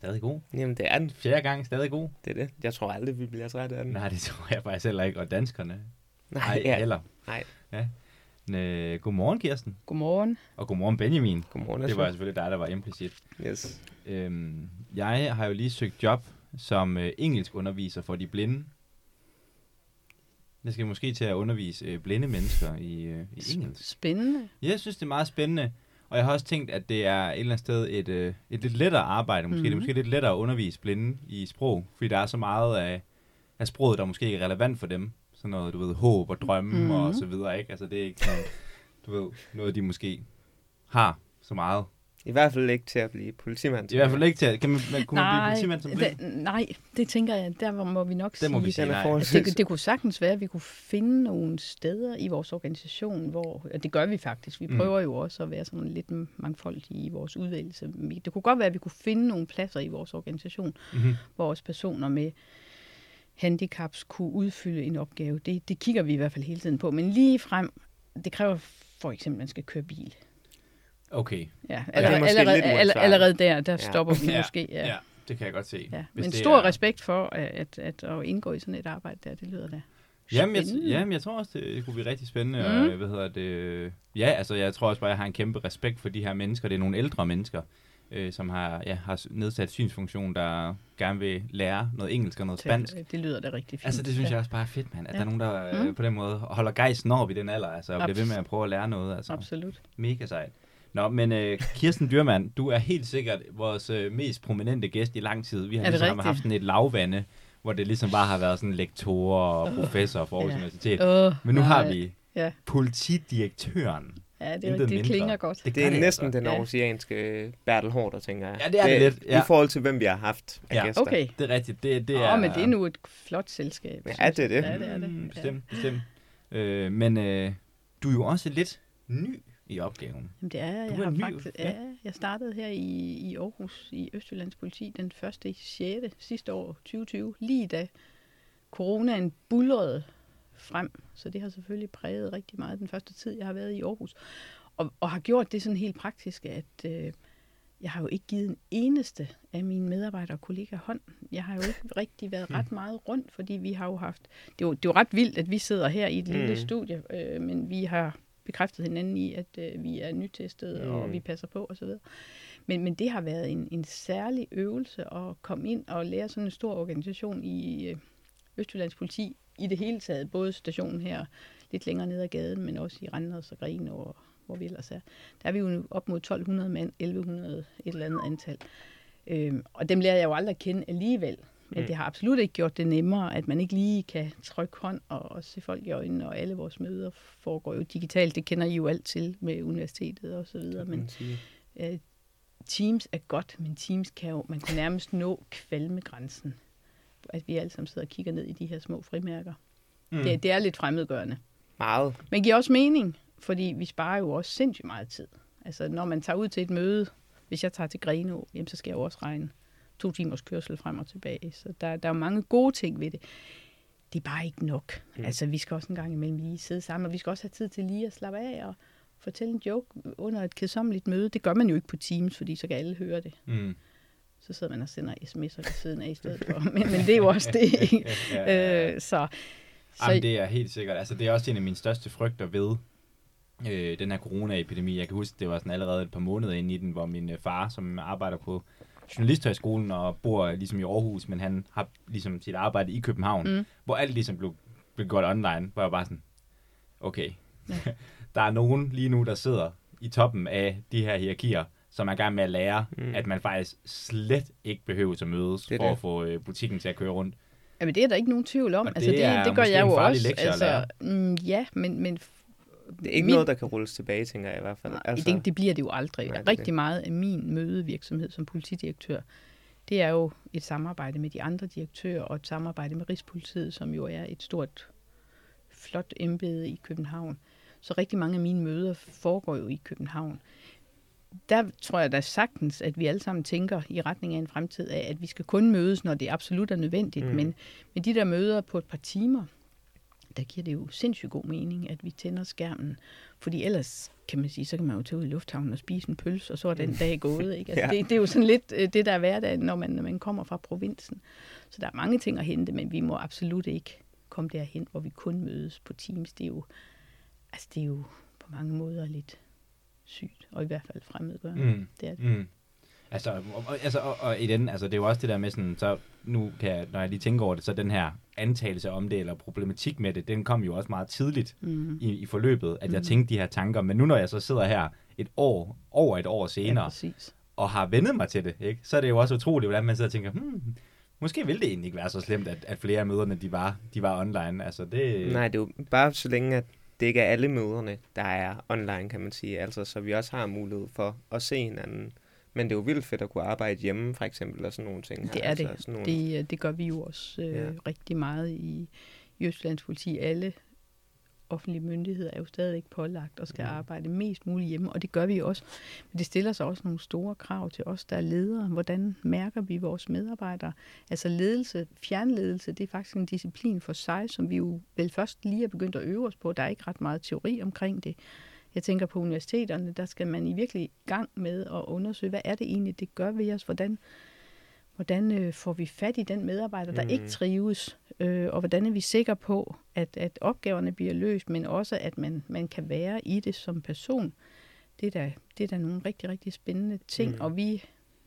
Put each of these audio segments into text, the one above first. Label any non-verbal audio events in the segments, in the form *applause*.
Stadig god. Jamen, det er den. Fjerde gang stadig god. Det er det. Jeg tror aldrig, vi bliver trætte af den. Nej, det tror jeg faktisk heller ikke. Og danskerne. Nej, ja. heller. Nej. Ja. Næ, godmorgen, Kirsten. Godmorgen. Og godmorgen, Benjamin. Godmorgen, Det var selvfølgelig dig, der var implicit. Yes. Øhm, jeg har jo lige søgt job som øh, engelsk underviser for de blinde. Jeg skal måske til at undervise øh, blinde mennesker i, øh, i engelsk. Spændende. Jeg synes, det er meget spændende. Og jeg har også tænkt, at det er et eller andet sted et, øh, et lidt lettere arbejde. Måske. Mm-hmm. Det er Mhm. måske lidt lettere at undervise blinde i sprog, fordi der er så meget af, af sproget, der måske ikke er relevant for dem. Sådan noget, du ved, håb og drømme mm-hmm. og Mhm. så videre, ikke? Altså, det er ikke sådan, du ved, noget, de måske har så meget. I hvert fald ikke til at blive politimand. I hvert fald ikke til at... Kan man, man, kunne man blive Nej, politimand som det, nej, det tænker jeg, der må vi nok Det må sige. vi sige nej. Altså, det, det kunne sagtens være, at vi kunne finde nogle steder i vores organisation, hvor, og det gør vi faktisk, vi Mm. prøver jo også at være sådan lidt mangfoldige i vores udvælgelse. Det kunne godt være, at vi kunne finde nogle pladser i vores organisation, Mhm. hvor også personer med handicaps kunne udfylde en opgave. Det, det kigger vi i hvert fald hele tiden på. Men lige frem, det kræver for eksempel, at man skal køre bil. Okay. Ja, det er allerede, allerede, aller, allerede der, der Ja. stopper vi Ja, måske. Ja. Ja, det kan jeg godt se. Ja. Men stor er- respekt for at, at, at, at indgå i sådan et arbejde der, det lyder da Jamen jeg, jamen, jeg tror også, det, det kunne blive rigtig spændende. Mm. Og, hvad hedder det? Ja, altså, jeg tror også bare, jeg har en kæmpe respekt for de her mennesker. Det er nogle ældre mennesker, øh, som har, ja, har nedsat synsfunktion, der gerne vil lære noget engelsk og noget spansk. Det, det lyder da rigtig fint. Altså, det synes ja. jeg også bare er fedt, mand. At Ja. der er nogen, der øh, Mm. på den måde holder gejsten over i den alder, altså, og bliver ved med at prøve at lære noget. Altså, Absolut. mega sejt. Nå, men øh, Kirsten Dyrmand, du er helt sikkert vores øh, mest prominente gæst i lang tid. Vi har det ligesom rigtigt? haft sådan et lavvande, hvor det ligesom bare har været sådan lektorer og professor for Aarhus Ja. Universitet. Åh, Men nu nej. har vi Ja, politidirektøren. ja det, det, mindre. klinger godt. Det Det er næsten altså. den Ja. aarhusianske Bertel Hårder, tænker jeg. Ja, det er det lidt, ja. I forhold til, hvem vi har haft af Ja. gæster. Okay. Det er rigtigt. Det, det Det er. Åh, men det er nu et flot selskab. Ja, det er det. Ja, det er det. Mm, Ja. bestemt, bestemt. Øh, men øh, du er jo også lidt ny i opgaven. Jamen, det er jeg. Du Jeg er har ny, faktisk, ja. ja. jeg startede her i, i Aarhus i Østjyllands politi den 1. i 6. sidste år, 2020, lige da coronaen bulrede frem. Så det har selvfølgelig præget rigtig meget den første tid, jeg har været i Aarhus. Og, og har gjort det sådan helt praktisk, at øh, jeg har jo ikke givet en eneste af mine medarbejdere og kollegaer hånd. Jeg har jo ikke *laughs* rigtig været ret meget rundt, fordi vi har jo haft... Det er jo, det er jo ret vildt, at vi sidder her i et lille Mm. studie, øh, men vi har bekræftet hinanden i, at øh, vi er nytestet, mm. og vi passer på osv. Men, men det har været en, en særlig øvelse at komme ind og lære sådan en stor organisation i øh, Østjyllands politi i det hele taget. Både stationen her lidt længere ned ad gaden, men også i Randers og Grene og hvor vi ellers er. Der er vi jo op mod 1200 mand, 1100 et eller andet antal. Øhm, og dem lærer jeg jo aldrig at kende alligevel. Men Mm. det har absolut ikke gjort det nemmere, at man ikke lige kan trykke hånd og, og se folk i øjnene, og alle vores møder foregår jo digitalt. Det kender I jo alt til med universitetet og så videre. Men øh, Teams er godt, men Teams kan jo, man kan nærmest nå kvalmegrænsen. At vi alle sammen sidder og kigger ned i de her små frimærker. Mm. Det, det er lidt fremmedgørende. Meget. Men giver også mening, fordi vi sparer jo også sindssygt meget tid. Altså, når man tager ud til et møde, hvis jeg tager til Grenå, jamen, så skal jeg jo også regne to timers kørsel frem og tilbage. Så der, der er jo mange gode ting ved det. Det er bare ikke nok. Mm. Altså, vi skal også en gang imellem lige sidde sammen, og vi skal også have tid til lige at slappe af og fortælle en joke under et kedsommeligt møde. Det gør man jo ikke på Teams, fordi så kan alle høre det. Mm. Så sidder man og sender sms'er ved siden af i stedet for. Men, men det er jo også *laughs* det. ja, ja, ja. Øh, så, så Jamen, det er helt sikkert. Altså, det er også en af mine største frygter ved øh, den her coronaepidemi. Jeg kan huske, det var sådan allerede et par måneder inde i den, hvor min øh, far, som arbejder på journalisthøjskolen og bor ligesom i Aarhus, men han har ligesom sit arbejde i København, mm. Hvor alt ligesom blev, blev gjort online, hvor jeg bare sådan, okay, Ja. *laughs* der er nogen lige nu, der sidder i toppen af de her hierarkier, som er i gang med at lære, Mm. at man faktisk slet ikke behøver at mødes Det for det. at få øh, butikken til at køre rundt. Jamen, det er der ikke nogen tvivl om. Og altså, det det, er det gør jeg jo også. Altså, mm, ja, men, men Det er ikke Min- noget, der kan rulles tilbage, tænker jeg i hvert fald. altså, det, det bliver det jo aldrig. Nej, Nej, det Rigtig det. meget af min mødevirksomhed som politidirektør, det er jo et samarbejde med de andre direktører og et samarbejde med Rigspolitiet, som jo er et stort, flot embede i København. Så rigtig mange af mine møder foregår jo i København. Der tror jeg da sagtens, at vi alle sammen tænker i retning af en fremtid af, at vi skal kun mødes, når det absolut er nødvendigt. Mm. Men med de der møder på et par timer, der giver det jo sindssygt god mening, at vi tænder skærmen. Fordi ellers, kan man sige, så kan man jo tage ud i lufthavnen og spise en pølse, og så er den dag gået. Ikke? Altså, Ja. det, det er jo sådan lidt øh, det, der er hverdagen, når man, når man kommer fra provinsen. Så der er mange ting at hente, men vi må absolut ikke komme derhen, hvor vi kun mødes på Teams. Det er jo, altså, det er jo på mange måder lidt sygt, og i hvert fald fremmedgørende. Mm. Det er det. Mm. Altså, og, og- altså og, og i den, altså det er jo også det der med sådan, så nu kan jeg, når jeg lige tænker over det, så den her antagelse om det, eller problematik med det, den kom jo også meget tidligt Mm. i, i forløbet, at jeg tænkte de her tanker, men nu når jeg så sidder her et år, over et år Ja, senere, præcis. og har vendet mig til det, ikke? så er det jo også utroligt, hvordan man sidder og tænker, hmm, måske ville det egentlig ikke være så slemt, at, at flere af møderne, de var, de var online. Altså det... Nej, det er jo bare så længe, at det ikke er alle møderne, der er online, kan man sige. Altså, så vi også har mulighed for at se hinanden. Men det er jo vildt fedt at kunne arbejde hjemme, for eksempel, og sådan nogle ting. her. Det er det. Altså, sådan nogle... Det, øh, det gør vi jo også øh, Ja. rigtig meget i, i Østlands politi. Alle offentlige myndigheder er jo stadigvæk pålagt og skal Mm. arbejde mest muligt hjemme, og det gør vi også. Men det stiller sig også nogle store krav til os, der er ledere. Hvordan mærker vi vores medarbejdere? Altså ledelse, fjernledelse, det er faktisk en disciplin for sig, som vi jo vel først lige er begyndt at øve os på. Der er ikke ret meget teori omkring det. Jeg tænker på universiteterne, der skal man i virkelig gang med at undersøge, hvad er det egentlig, det gør ved os? Hvordan hvordan øh, får vi fat i den medarbejder, der mm. ikke trives, øh, og hvordan er vi sikre på, at, at opgaverne bliver løst, men også at man, man kan være i det som person. Det er da, det er da nogle rigtig, rigtig spændende ting, mm. og vi,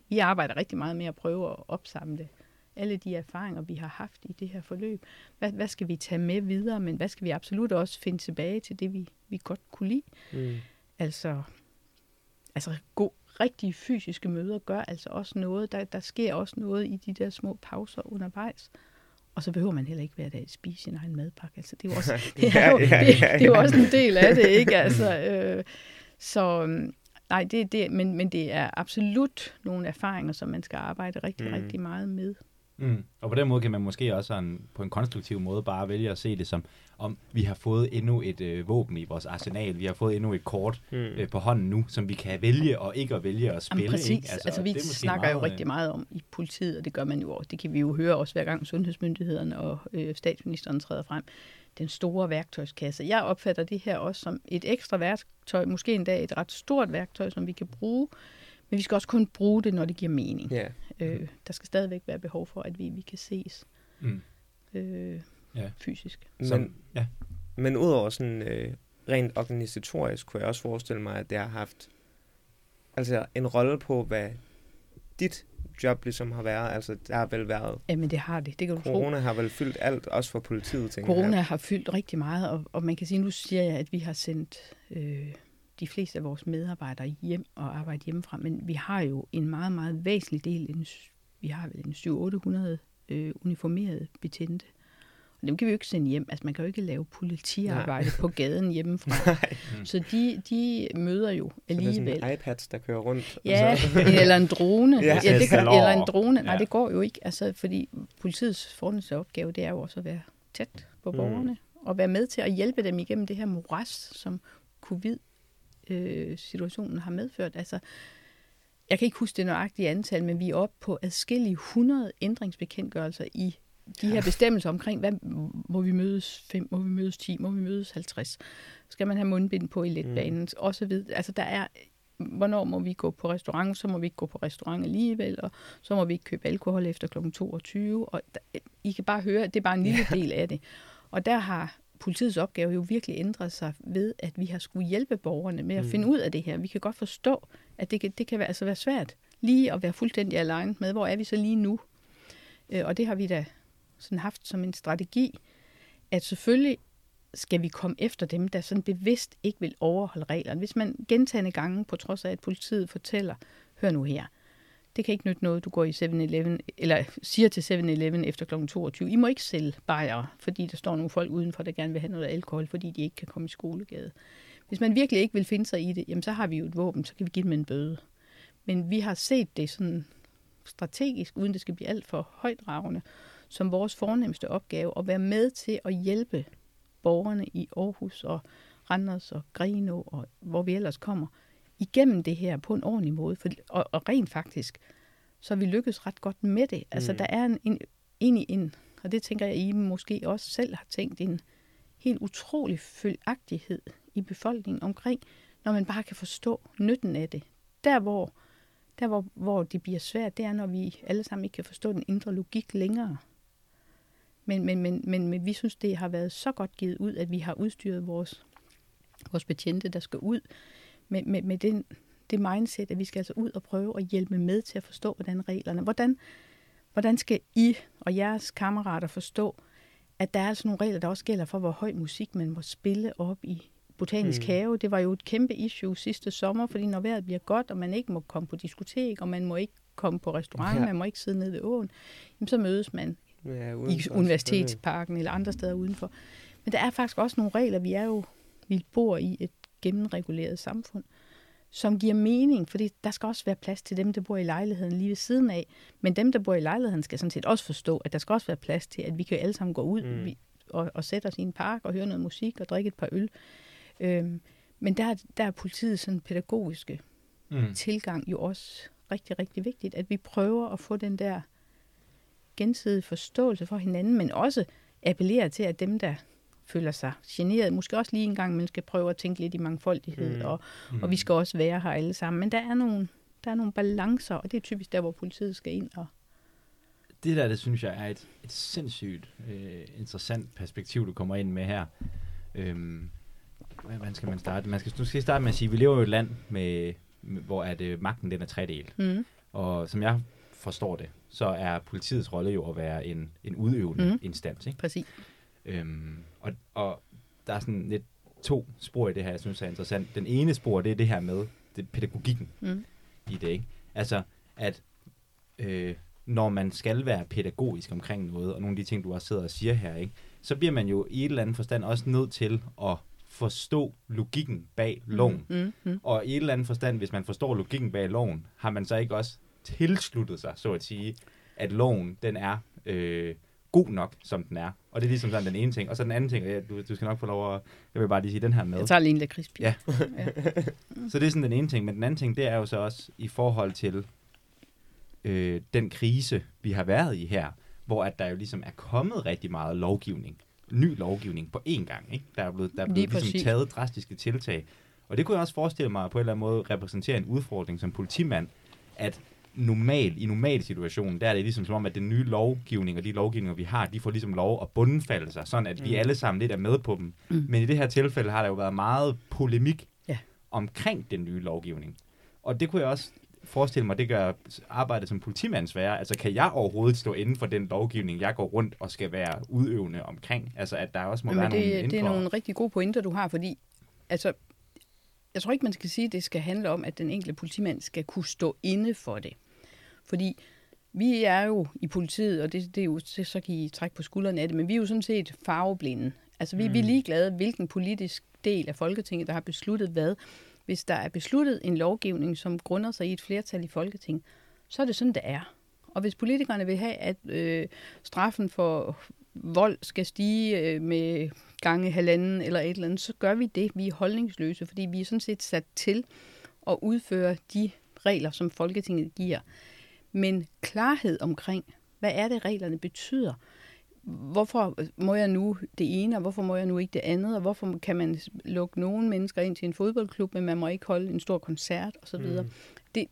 vi arbejder rigtig meget med at prøve at opsamle alle de erfaringer, vi har haft i det her forløb. Hvad, hvad skal vi tage med videre, men hvad skal vi absolut også finde tilbage til det, vi, vi godt kunne lide? Mm. Altså, altså god, rigtige fysiske møder gør altså også noget. Der, der sker også noget i de der små pauser undervejs. Og så behøver man heller ikke hver dag spise sin egen madpakke. Altså, det er jo også, *laughs* det er jo, det, det er jo også en del af det, ikke? *laughs* Altså, øh, så øhm, nej, det, det, men, men det er absolut nogle erfaringer, som man skal arbejde rigtig, mm. rigtig meget med. Mm. Og på den måde kan man måske også sådan, på en konstruktiv måde bare vælge at se det som, om vi har fået endnu et øh, våben i vores arsenal, vi har fået endnu et kort Mm. øh, på hånden nu, som vi kan vælge og ikke at vælge at spille. Jamen, præcis. Ikke? Altså, altså vi det er snakker jo meget, øh, rigtig meget om i politiet, og det gør man jo også. Det kan vi jo høre også hver gang sundhedsmyndighederne og øh, statsministeren træder frem. Den store værktøjskasse. Jeg opfatter det her også som et ekstra værktøj, måske endda et ret stort værktøj, som vi kan bruge. Men vi skal også kun bruge det, når det giver mening. Ja. Øh, der skal stadigvæk være behov for, at vi, vi kan ses Mm. øh, Ja. fysisk. Men, ja. men udover sådan øh, rent organisatorisk, kunne jeg også forestille mig, at det har haft altså en rolle på, hvad dit job ligesom har været. Altså, der har vel været... Jamen, det har det. Det kan du tro. Corona har vel fyldt alt, også for politiet, tænker Corona jeg. har fyldt rigtig meget, og, og man kan sige, nu siger jeg, at vi har sendt øh, de fleste af vores medarbejdere hjem og arbejde hjemmefra, men vi har jo en meget, meget væsentlig del, en, vi har vel en 700-800 øh, uniformerede betjente. Og dem kan vi jo ikke sende hjem. Altså, man kan jo ikke lave politiarbejde på gaden hjemmefra. *laughs* Så de, de møder jo Så det er alligevel. sådan iPads, der kører rundt. Ja, så, *laughs* eller en drone. Ja. Ja, det eller en drone. Nej, Ja. det går jo ikke. Altså, fordi politiets fornemmeste opgave, det er jo også at være tæt på Mm. borgerne. Og være med til at hjælpe dem igennem det her moras, som covid-situationen har medført. Altså, jeg kan ikke huske det nøjagtige antal, men vi er oppe på adskillige 100 ændringsbekendtgørelser i de her bestemmelser omkring, hvad må vi mødes 5, må vi mødes 10, må vi mødes 50. Skal man have mundbind på i letbanen, mm. og så videre. Altså der er, hvornår må vi gå på restaurant, så må vi ikke gå på restaurant alligevel, og så må vi ikke købe alkohol efter kl. 22. Og der, I kan bare høre, at det er bare en lille del af det. Og der har politiets opgave jo virkelig ændret sig ved, at vi har skulle hjælpe borgerne med at Mm. finde ud af det her. Vi kan godt forstå, at det kan, det kan være, altså være svært lige at være fuldstændig alene med, hvor er vi så lige nu? Øh, og det har vi da sådan haft som en strategi, at selvfølgelig skal vi komme efter dem, der sådan bevidst ikke vil overholde reglerne. Hvis man gentagende gange, på trods af at politiet fortæller, hør nu her, det kan ikke nytte noget, du går i 7-Eleven, eller siger til 7-Eleven efter kl. 22, I må ikke sælge bajere, fordi der står nogle folk udenfor, der gerne vil have noget alkohol, fordi de ikke kan komme i skolegade. Hvis man virkelig ikke vil finde sig i det, jamen så har vi jo et våben, så kan vi give dem en bøde. Men vi har set det sådan strategisk, uden det skal blive alt for højdragende, som vores fornemmeste opgave at være med til at hjælpe borgerne i Aarhus og Randers og Greno og hvor vi ellers kommer, igennem det her på en ordentlig måde. For, og, og rent faktisk, så vi lykkes ret godt med det. Altså Mm. der er en, en, egentlig en, og det tænker jeg, I måske også selv har tænkt, en helt utrolig følagtighed i befolkningen omkring, når man bare kan forstå nytten af det. Der hvor, der hvor, hvor det bliver svært, det er, når vi alle sammen ikke kan forstå den indre logik længere. Men, men, men, men, men vi synes, det har været så godt givet ud, at vi har udstyret vores, vores betjente, der skal ud med, med, med den, det mindset, at vi skal altså ud og prøve at hjælpe med til at forstå, hvordan reglerne, hvordan, hvordan skal I og jeres kammerater forstå, at der er altså nogle regler, der også gælder for, hvor høj musik man må spille op i botanisk Mm. have. Det var jo et kæmpe issue sidste sommer, fordi når vejret bliver godt, og man ikke må komme på diskotek, og man må ikke komme på restaurant, Ja. man må ikke sidde nede ved åen, jamen så mødes man Ja, i udenfor, universitetsparken eller andre steder udenfor. Men der er faktisk også nogle regler. Vi er jo, vi bor i et gennemreguleret samfund, som giver mening, fordi der skal også være plads til dem, der bor i lejligheden lige ved siden af. Men dem, der bor i lejligheden, skal sådan set også forstå, at der skal også være plads til, at vi kan alle sammen gå ud Mm. og, og sætte os i en park og høre noget musik og drikke et par øl. Øhm, men der, er- der er politiet sådan pædagogiske Mm. tilgang jo også rigtig, rigtig vigtigt, at vi prøver at få den der gensidige forståelse for hinanden, men også appellere til, at dem, der føler sig generet, måske også lige en gang, man skal prøve at tænke lidt i mangfoldighed, Mm. mm. og, Mm. og vi skal også være her alle sammen. Men der er nogle, der er nogle balancer, og det er typisk der, hvor politiet skal ind og Det der, det synes jeg er et, et sindssygt øh, interessant perspektiv, du kommer ind med her. Øhm, hvordan skal man starte? Man skal, du skal starte med at sige, at vi lever i et land, med, med, hvor at, øh, magten den er tredelt. mm. Og som jeg forstår det, så er politiets rolle jo at være en, en udøvende Mhm. instans. Ikke? præcis. Øhm, og, og der er sådan lidt to spor i det her, jeg synes er interessant. Den ene spor, det er det her med det, pædagogikken Mm. i det. Ikke? Altså, at øh, når man skal være pædagogisk omkring noget, og nogle af de ting, du også sidder og siger her, ikke, så bliver man jo i et eller andet forstand også nødt til at forstå logikken bag loven. Mm. Mm. Og i et eller andet forstand, hvis man forstår logikken bag loven, har man så ikke også tilsluttet sig, så at sige, at loven, den er øh, god nok, som den er. Og det er ligesom sådan den ene ting. Og så den anden ting, ja, du, du skal nok få lov at, jeg vil bare lige sige den her med. Jeg tager lige en lakridspil. Ja. *laughs* Så det er sådan den ene ting. Men den anden ting, det er jo så også i forhold til øh, den krise, vi har været i her, hvor at der jo ligesom er kommet rigtig meget lovgivning, ny lovgivning på én gang. Ikke? Der er blevet, der er Lige blevet ligesom præcis. taget drastiske tiltag. Og det kunne jeg også forestille mig på en eller anden måde repræsentere en udfordring som politimand, at normal, i normal situation, der er det ligesom som om, at den nye lovgivning og de lovgivninger, vi har, de får ligesom lov at bundfalde sig, sådan at mm. vi alle sammen lidt er med på dem. Mm. Men i det her tilfælde har der jo været meget polemik Ja. omkring den nye lovgivning. Og det kunne jeg også forestille mig, det gør arbejdet som politimand sværere. Altså, kan jeg overhovedet stå inden for den lovgivning, jeg går rundt og skal være udøvende omkring? Altså, at der også må Men være nogle det, det er nogle rigtig gode pointer, du har, fordi altså, jeg tror ikke, man skal sige, at det skal handle om, at den enkelte politimand skal kunne stå inde for det. Fordi vi er jo i politiet, og det, det er jo, så så kan I trække på skuldrene af det, men vi er jo sådan set farveblinde. Altså vi, mm. vi er ligeglade, hvilken politisk del af Folketinget, der har besluttet hvad. Hvis der er besluttet en lovgivning, som grunder sig i et flertal i Folketinget, så er det sådan, det er. Og hvis politikerne vil have, at øh, straffen for vold skal stige øh, med gange halvanden eller et eller andet, så gør vi det. Vi er holdningsløse, fordi vi er sådan set sat til at udføre de regler, som Folketinget giver. Men klarhed omkring, hvad er det, reglerne betyder? Hvorfor må jeg nu det ene, og hvorfor må jeg nu ikke det andet? Og hvorfor kan man lukke nogle mennesker ind til en fodboldklub, men man må ikke holde en stor koncert osv.? Mm. Det,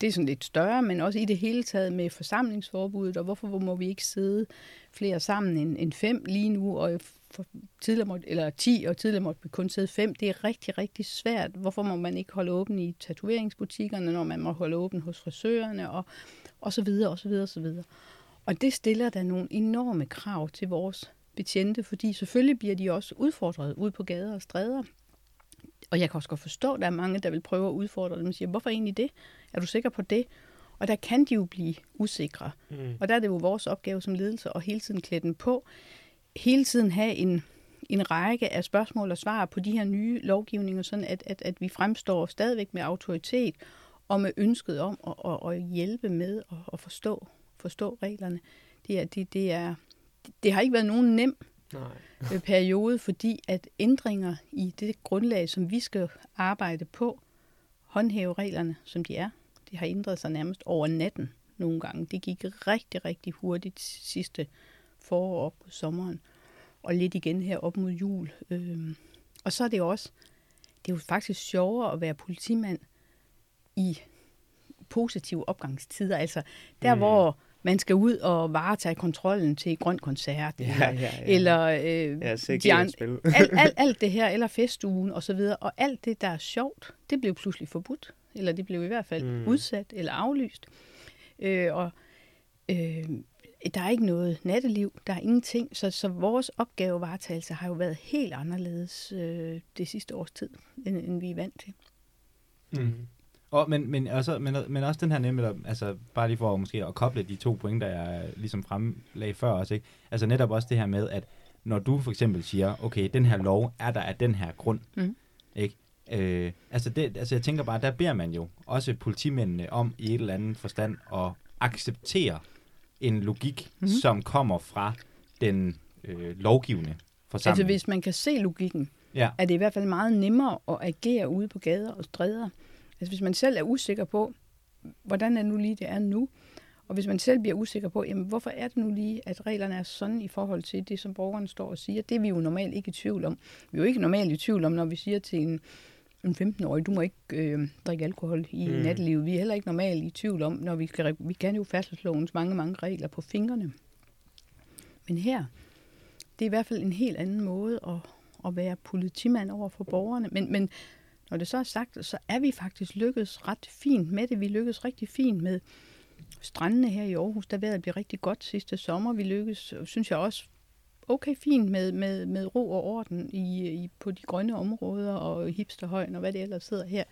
det er sådan lidt større, men også i det hele taget med forsamlingsforbuddet, og hvorfor må vi ikke sidde flere sammen end, end fem lige nu, og for tidligere måtte, eller 10, og tidligere måtte vi kun sidde fem. Det er rigtig, rigtig svært. Hvorfor må man ikke holde åben i tatoveringsbutikkerne, når man må holde åben hos frisørerne, og, og så videre, og så videre, og så videre. Og det stiller der nogle enorme krav til vores betjente, fordi selvfølgelig bliver de også udfordret ud på gader og stræder. Og jeg kan også godt forstå, at der er mange, der vil prøve at udfordre dem og siger, hvorfor egentlig det? Er du sikker på det? Og der kan de jo blive usikre. Mm. Og der er det jo vores opgave som ledelse at hele tiden klæde dem på. Hele tiden have en, en række af spørgsmål og svar på de her nye lovgivninger, sådan at, at, at vi fremstår stadigvæk med autoritet og med ønsket om at, at, at hjælpe med at, at forstå, forstå reglerne. Det, er, det, det, er, det har ikke været nogen nem Nej. øh, periode, fordi at ændringer i det grundlag, som vi skal arbejde på, håndhæve reglerne, som de er, det har ændret sig nærmest over natten nogle gange. Det gik rigtig, rigtig hurtigt sidste forår op på sommeren, og lidt igen her op mod jul. Øhm, og så er det også, det er jo faktisk sjovere at være politimand i positive opgangstider. Altså der, Mm. hvor man skal ud og varetage kontrollen til grøn koncert, Ja, eller, ja, ja. eller øh, Ja, de alt, alt, *laughs* alt det her, eller festugen og så videre, og alt det, der er sjovt, det blev pludselig forbudt, eller det blev i hvert fald mm. udsat eller aflyst. Øh, og øh, der er ikke noget natteliv, der er ingenting, så, så vores opgavevaretagelse har jo været helt anderledes øh, det sidste års tid, end, end vi er vant til. Mm. Og, men, men, også, men, men også den her nemlig, altså bare lige for måske at koble de to pointer, jeg ligesom fremlagde før også, ikke? Altså netop også det her med, at når du for eksempel siger, okay, den her lov er der af den her grund, Mhm. ikke? Øh, altså, det, altså jeg tænker bare, der beder man jo også politimændene om i et eller andet forstand at acceptere en logik, Mhm. som kommer fra den øh, lovgivende forsamling. Altså hvis man kan se logikken, Ja. er det i hvert fald meget nemmere at agere ude på gader og stræder. Altså hvis man selv er usikker på, hvordan er nu lige, det er nu, og hvis man selv bliver usikker på, jamen, hvorfor er det nu lige, at reglerne er sådan i forhold til det, som borgerne står og siger, det er vi jo normalt ikke i tvivl om. Vi er jo ikke normalt i tvivl om, når vi siger til en, en 15-årig, du må ikke øh, drikke alkohol i Mm. nattelivet. Vi er heller ikke normalt i tvivl om, når vi skal, vi kan jo færdselslovens mange, mange regler på fingrene. Men her, det er i hvert fald en helt anden måde at, at være politimand over for borgerne. Men, men når det så er sagt, så er vi faktisk lykkedes ret fint med det. Vi lykkedes rigtig fint med strandene her i Aarhus. Der vejret blev rigtig godt sidste sommer. Vi lykkedes, synes jeg også, okay fint med, med, med ro og orden i, i, på de grønne områder og hipsterhøjen og hvad det ellers sidder her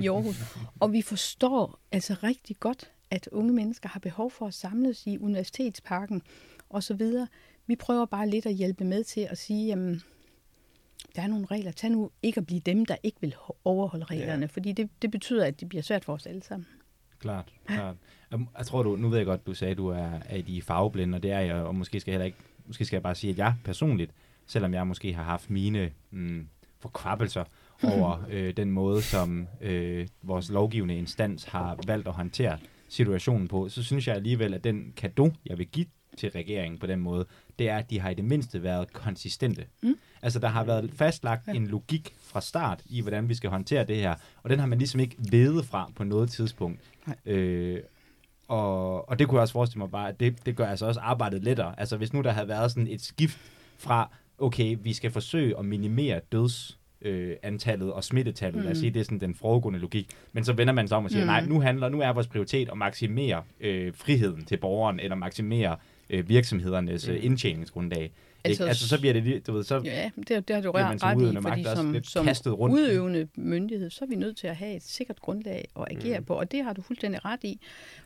i Aarhus. Og vi forstår altså rigtig godt, at unge mennesker har behov for at samles i universitetsparken og så videre. Vi prøver bare lidt at hjælpe med til at sige, jamen, der er nogle regler. Tag nu ikke at blive dem, der ikke vil ho- overholde reglerne, ja. fordi det, det betyder, at det bliver svært for os alle sammen. Klart, klart. Jeg tror, du, nu ved jeg godt, du sagde, at du er, er i de farveblinde, og det er jeg, og måske skal jeg heller ikke, måske skal jeg bare sige, at jeg personligt, selvom jeg måske har haft mine mm, forkvappelser *laughs* over øh, den måde, som øh, vores lovgivende instans har valgt at håndtere situationen på, så synes jeg alligevel, at den kado, jeg vil give til regeringen på den måde, det er, at de har i det mindste været konsistente. Mm. Altså, der har været fastlagt ja. en logik fra start i, hvordan vi skal håndtere det her, og den har man ligesom ikke vedet fra på noget tidspunkt. Nej. Øh, og, og det kunne jeg også forestille mig bare, at det, det gør altså også arbejdet lettere. Altså, hvis nu der havde været sådan et skift fra, okay, vi skal forsøge at minimere døds øh, antallet og smittetallet. Mm. Lad os Mm. sige, det er sådan den foregående logik. Men så vender man sig om og siger, mm. Nej, nu handler, nu er vores prioritet at maksimere øh, friheden til borgeren, eller maksimere øh, virksomhedernes øh, Mm. indtjeningsgrundlag. Altså, Altså, så bliver det, lige- du ved, så Ja, det, det har du man ret i, magt fordi også som, som kastet rundt. udøvende myndighed, så er vi nødt til at have et sikkert grundlag at agere Mm. mm. på, og det har du fuldstændig ret i.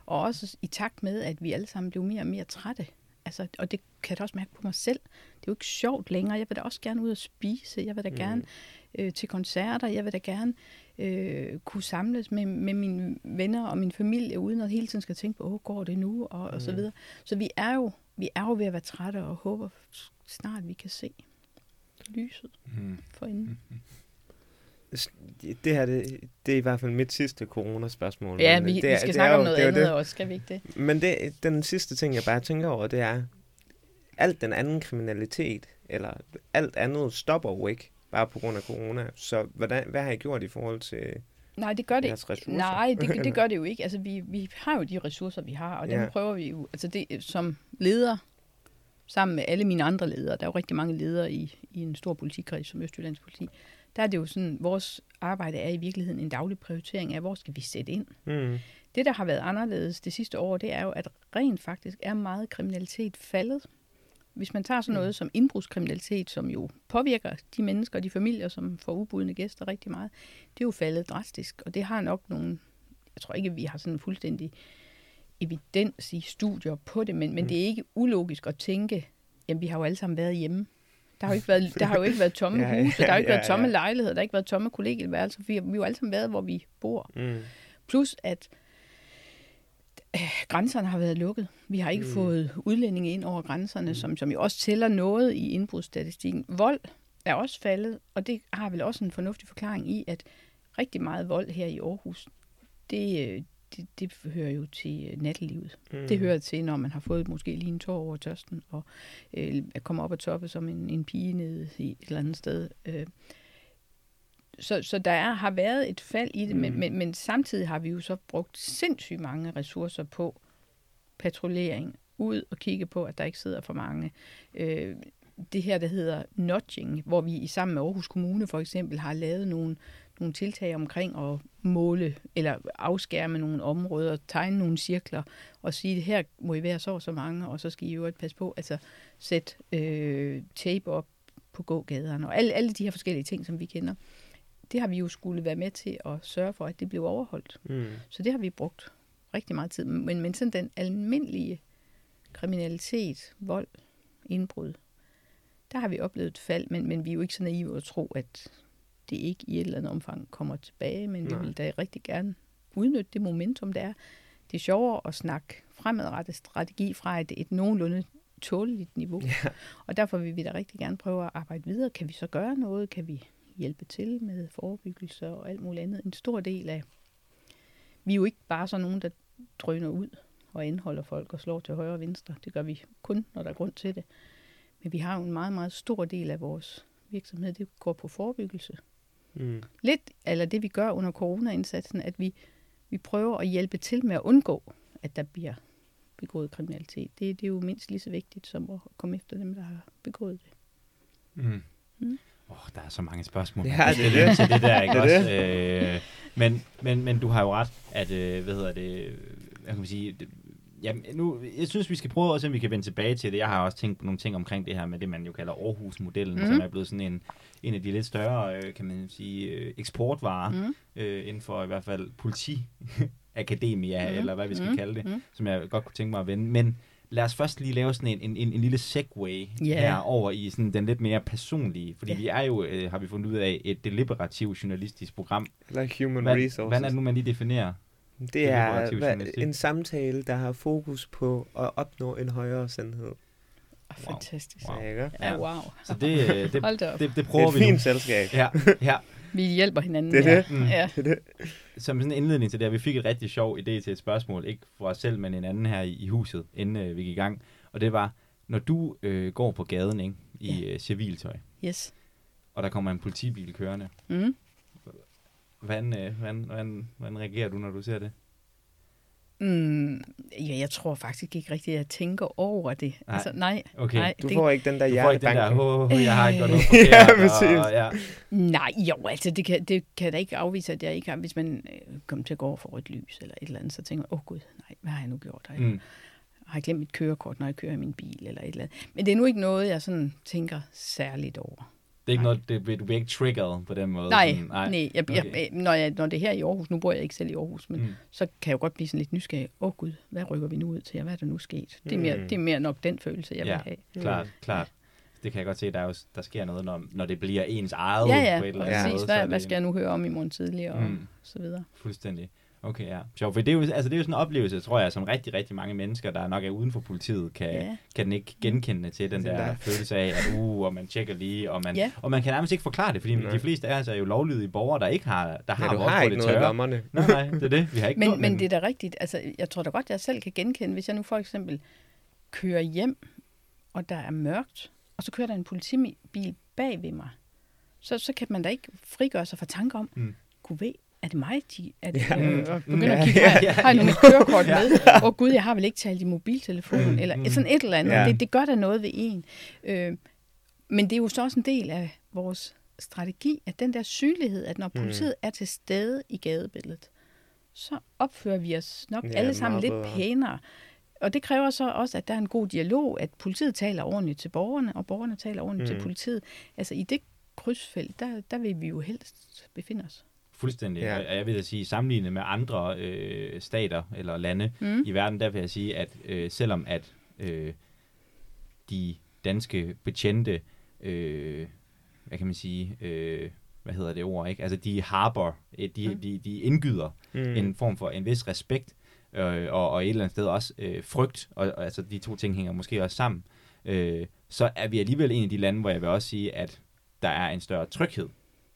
Og også i takt med, at vi alle sammen bliver mere og mere trætte. Altså, og det kan jeg da også mærke på mig selv. Det er jo ikke sjovt længere. Jeg vil da også gerne ud og spise. Jeg vil da Mm. gerne øh, til koncerter. Jeg vil da gerne øh, kunne samles med, med mine venner og min familie, uden at hele tiden skal tænke på, åh, går det nu? Og, og så Mm. videre. Så vi er, jo, vi er jo ved at være trætte og håber snart, vi kan se lyset Mm. for enden. Det her, det, det er i hvert fald mit sidste coronaspørgsmål. Ja, vi, det, er- vi skal det snakke er om jo- noget det andet det. også, skal vi ikke det? Men det, den sidste ting, jeg bare tænker over, det er, alt den anden kriminalitet, eller alt andet stopper jo ikke, bare på grund af corona. Så hvordan, hvad har I gjort i forhold til Nej, det gør det ressourcer? Nej, det, det *laughs* gør det jo ikke. Altså, vi, vi har jo de ressourcer, vi har, og dem Ja. prøver vi jo, altså det, som leder, sammen med alle mine andre ledere, der er jo rigtig mange ledere i, i en stor politikreds som Østjyllands politi, der er det jo sådan, vores arbejde er i virkeligheden en daglig prioritering af, hvor skal vi sætte ind. Mm. Det, der har været anderledes det sidste år, det er jo, at rent faktisk er meget kriminalitet faldet. Hvis man tager sådan noget som indbrudskriminalitet, som jo påvirker de mennesker og de familier, som får ubudne gæster rigtig meget, det er jo faldet drastisk, og det har nok nogle, jeg tror ikke, vi har sådan en fuldstændig evidens i studier på det, men, men Mm. det er ikke ulogisk at tænke, jamen vi har jo alle sammen været hjemme. Der har jo ikke været, der har jo ikke været tomme *laughs* Ja, huse, der har jo ikke ja, været tomme ja. lejligheder, der har ikke været tomme kollegieværelser, for vi har vi har jo alle sammen været, hvor vi bor. Mm. Plus at øh, grænserne har været lukket. Vi har ikke Mm. mm. fået udlændinge ind over grænserne, mm. som, som jo også tæller noget i indbrudsstatistikken. Vold er også faldet, og det har vel også en fornuftig forklaring i, at rigtig meget vold her i Aarhus, det, øh, det, det hører jo til øh, nattelivet. Mm. Det hører til, når man har fået måske lige en tår over tørsten, og øh, kommer op og toppe som en, en pige nede i et eller andet sted. Øh, så, så der er, har været et fald i det, mm. men, men, men samtidig har vi jo så brugt sindssygt mange ressourcer på patruljering, ud og kigge på, at der ikke sidder for mange. Øh, det her, der hedder nudging, hvor vi i sammen med Aarhus Kommune for eksempel har lavet nogle, nogle tiltag omkring at måle eller afskærme nogle områder, tegne nogle cirkler og sige, her må I være så og så mange, og så skal I jo passe på, altså sæt øh, tape op på gågaderne og alle, alle de her forskellige ting, som vi kender. Det har vi jo skulle være med til at sørge for, at det blev overholdt. Mm. Så det har vi brugt rigtig meget tid. Men, men sådan den almindelige kriminalitet, vold, indbrud, der har vi oplevet et fald, men, men vi er jo ikke så naive at tro, at det ikke i et eller andet omfang kommer tilbage, men Nej. vi vil da rigtig gerne udnytte det momentum, der er. Det er sjovere at snakke fremadrettet strategi fra et, et nogenlunde tåleligt niveau. Ja. Og derfor vil vi da rigtig gerne prøve at arbejde videre. Kan vi så gøre noget? Kan vi hjælpe til med forebyggelse og alt muligt andet? En stor del af... Vi er jo ikke bare sådan nogen, der drøner ud og indholder folk og slår til højre og venstre. Det gør vi kun, når der er grund til det. Men vi har jo en meget, meget stor del af vores virksomhed, det går på forebyggelse. Mm. Lidt, eller det vi gør under corona-indsatsen, at vi, vi prøver at hjælpe til med at undgå, at der bliver begået kriminalitet. Det, det er jo mindst lige så vigtigt som at komme efter dem, der har begået det. Mm. Mm. Oh, der er så mange spørgsmål. Ja, kan det er det. Til det der, ikke Det er også? Øh, men, men, men du har jo ret, at, øh, hvad hedder det, hvad kan man sige, det, Jamen, nu, jeg synes, vi skal prøve at se, om vi kan vende tilbage til det. Jeg har også tænkt på nogle ting omkring det her med det, man jo kalder Aarhus-modellen, mm. Mhm. som er blevet sådan en, en af de lidt større, øh, kan man sige, øh, eksportvarer, mm. Mm. øh, inden for i hvert fald politiakademia, mm. Mhm. eller hvad vi skal Mhm. kalde det, Mhm. som jeg godt kunne tænke mig at vende. Men lad os først lige lave sådan en, en, en, en lille segway Ja. her over i sådan den lidt mere personlige, fordi Ja. vi er jo, øh, har vi fundet ud af, et deliberativt journalistisk program. Eller human Hvad, resources. hvad er det nu, man lige definerer? Det er hvad, en samtale, der har fokus på at opnå en højere sandhed. Oh, fantastisk. Wow. Ja, ikke? Ja, wow. Så det, øh, *laughs* det, Hold det, det Det er prøver et vi nu. fint selskab. Ja, ja. Vi hjælper hinanden. Det er ja. det. Mm. Ja. Det er det. Som sådan en indledning til det her, vi fik et rigtig sjov idé til et spørgsmål, ikke for os selv, men en anden her i, i huset, inden øh, vi gik i gang. Og det var, når du øh, går på gaden ikke, i øh, civiltøj, Yes. og der kommer en politibil kørende, Mm. Hvordan, øh, hvordan, hvordan, hvordan reagerer du, når du ser det? Mm, ja, jeg tror faktisk ikke rigtigt, at jeg tænker over det. Nej. Altså, nej, Okay. nej, Du det, får ikke den der Du får ikke den der, hjertebanken. oh, jeg har ikke gjort noget *laughs* Ja, forkert. præcis. og, ja. nej, jo, altså det kan, det kan da ikke afvise, at jeg ikke har, hvis man øh, kommer til at gå over for rødt lys eller et eller andet, så tænker jeg, åh oh, gud, nej, hvad har jeg nu gjort? Har jeg, Mm. har jeg glemt mit kørekort, når jeg kører i min bil eller et eller andet? Men det er nu ikke noget, jeg sådan tænker særligt over. Det er ikke Nej. noget, det, du bliver ikke triggeret på den måde. Nej, sådan, nej, nej jeg, jeg, Okay. når, jeg, når det er her i Aarhus, nu bor jeg ikke selv i Aarhus, men Mm. så kan jeg jo godt blive sådan lidt nysgerrig. Åh oh, gud, hvad rykker vi nu ud til, og hvad er der nu sket? Det er mere, Mm. det er mere nok den følelse, jeg Ja. vil have. Klart, Mm. klart. Det kan jeg godt se, der, er jo, der sker noget, når, når det bliver ens eget Ja, ja, på et eller andet Ja. præcis. måde. så Hvad, hvad skal jeg nu høre om i morgen tidlig, og mm. så videre. Fuldstændig. Okay, ja. Sjovt, for det er, jo, altså, det er jo sådan en oplevelse, tror jeg, som rigtig, rigtig mange mennesker, der nok er uden for politiet, kan, Ja. kan den ikke genkende til den Den der, der- følelse af, at uh, og man tjekker lige, og man, Ja. og man kan nærmest ikke forklare det, fordi Nej. de fleste af os er jo lovlydige borgere, der ikke har, der har Ja, du vores har på ikke det noget tørre. lommerne. *laughs* Nej, nej, det er det. Vi har ikke Men, noget, men det er da rigtigt. Altså, jeg tror da godt, jeg selv kan genkende, hvis jeg nu for eksempel kører hjem, og der er mørkt, og så kører der en politibil bag ved mig, så, så kan man da ikke frigøre sig fra tanker om, mm. kunne ved, er det mig, de, er det, Ja. Mm. øh, og begynder Ja, at kigge, ja, ja, har jeg nu mit kørekort Ja. med? Åh oh, gud, jeg har vel ikke talt i mobiltelefonen, Mm, eller mm. sådan et eller andet. Ja. Det, det gør da noget ved en. Øh, men det er jo så også en del af vores strategi, at den der synlighed, at når Mm. politiet er til stede i gadebilledet, så opfører vi os nok Ja, alle sammen lidt bedre. pænere. Og det kræver så også, at der er en god dialog, at politiet taler ordentligt til borgerne, og borgerne taler ordentligt mm. Mm. til politiet. Altså i det krydsfelt, der, der vil vi jo helst befinde os. Fuldstændig. Ja. Og jeg vil da sige, sammenlignet med andre øh, stater eller lande Mm. i verden, der vil jeg sige, at øh, selvom at øh, de danske betjente, øh, hvad kan man sige, øh, hvad hedder det ord, ikke? Altså, de harbor, øh, de, Mm. de, de indgyder mm. en form for en vis respekt, øh, og, og et eller andet sted også øh, frygt, og, og altså de to ting hænger måske også sammen, øh, så er vi alligevel en af de lande, hvor jeg vil også sige, at der er en større tryghed,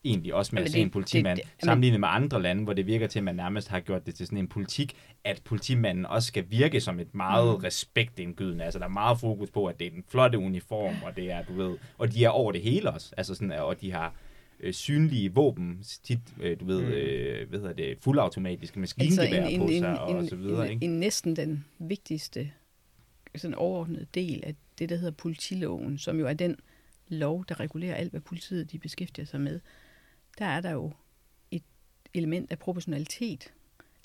egentlig også med Jamen, at se det- en politimand, det- det, sammenlignet med andre lande, hvor det virker til, at man nærmest har gjort det til sådan en politik, at politimanden også skal virke som et meget Mm. respektindgydende. Altså, der er meget fokus på, at det er den flotte uniform, og det er, du ved, og de er over det hele også. Altså sådan, og de har øh, synlige våben, tit, øh, du ved, Mm. øh, hvad hedder det, fuldautomatiske maskingevær altså på sig, og så videre, en, ikke? en næsten den vigtigste sådan overordnede del af det, der hedder politiloven, som jo er den lov, der regulerer alt, hvad politiet de beskæftiger sig med. Der er der jo et element af proportionalitet.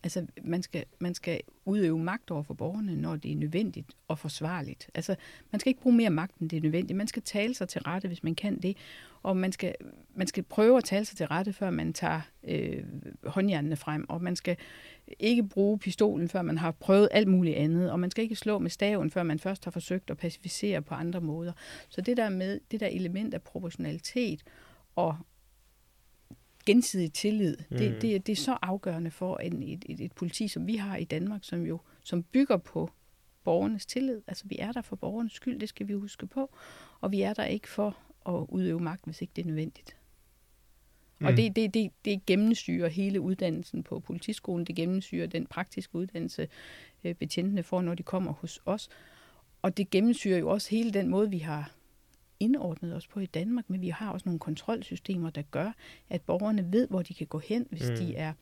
Altså, man skal, man skal udøve magt over for borgerne, når det er nødvendigt og forsvarligt. Altså, man skal ikke bruge mere magt, end det er nødvendigt. Man skal tale sig til rette, hvis man kan det. Og man skal, man skal prøve at tale sig til rette, før man tager øh, håndjernene frem. Og man skal ikke bruge pistolen, før man har prøvet alt muligt andet. Og man skal ikke slå med staven, før man først har forsøgt at pacificere på andre måder. Så det der med det der element af proportionalitet og gensidig tillid, mm. det, det, det er så afgørende for en, et, et, et politi, som vi har i Danmark, som jo som bygger på borgernes tillid. Altså vi er der for borgernes skyld, det skal vi huske på. Og vi er der ikke for at udøve magt, hvis ikke det er nødvendigt. Mm. Og det, det, det, det gennemsyrer hele uddannelsen på politiskolen. Det gennemsyrer den praktiske uddannelse, øh, betjentene får, når de kommer hos os. Og det gennemsyrer jo også hele den måde, vi har indordnet os på i Danmark, men vi har også nogle kontrolsystemer, der gør, at borgerne ved, hvor de kan gå hen, hvis Mm. de er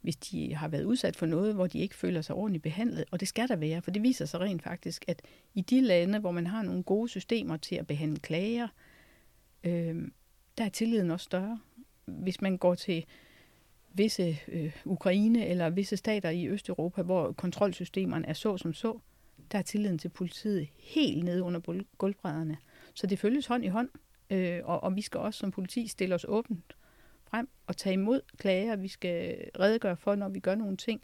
hvis de har været udsat for noget, hvor de ikke føler sig ordentligt behandlet. Og det skal der være, for det viser sig rent faktisk, at i de lande, hvor man har nogle gode systemer til at behandle klager, øh, der er tilliden også større. Hvis man går til visse øh, Ukraine eller visse stater i Østeuropa, hvor kontrolsystemerne er så som så, der er tilliden til politiet helt nede under gulvbrædderne. Så det følges hånd i hånd, øh, og, og vi skal også som politi stille os åbent frem og tage imod klager. Vi skal redegøre for, når vi gør nogle ting,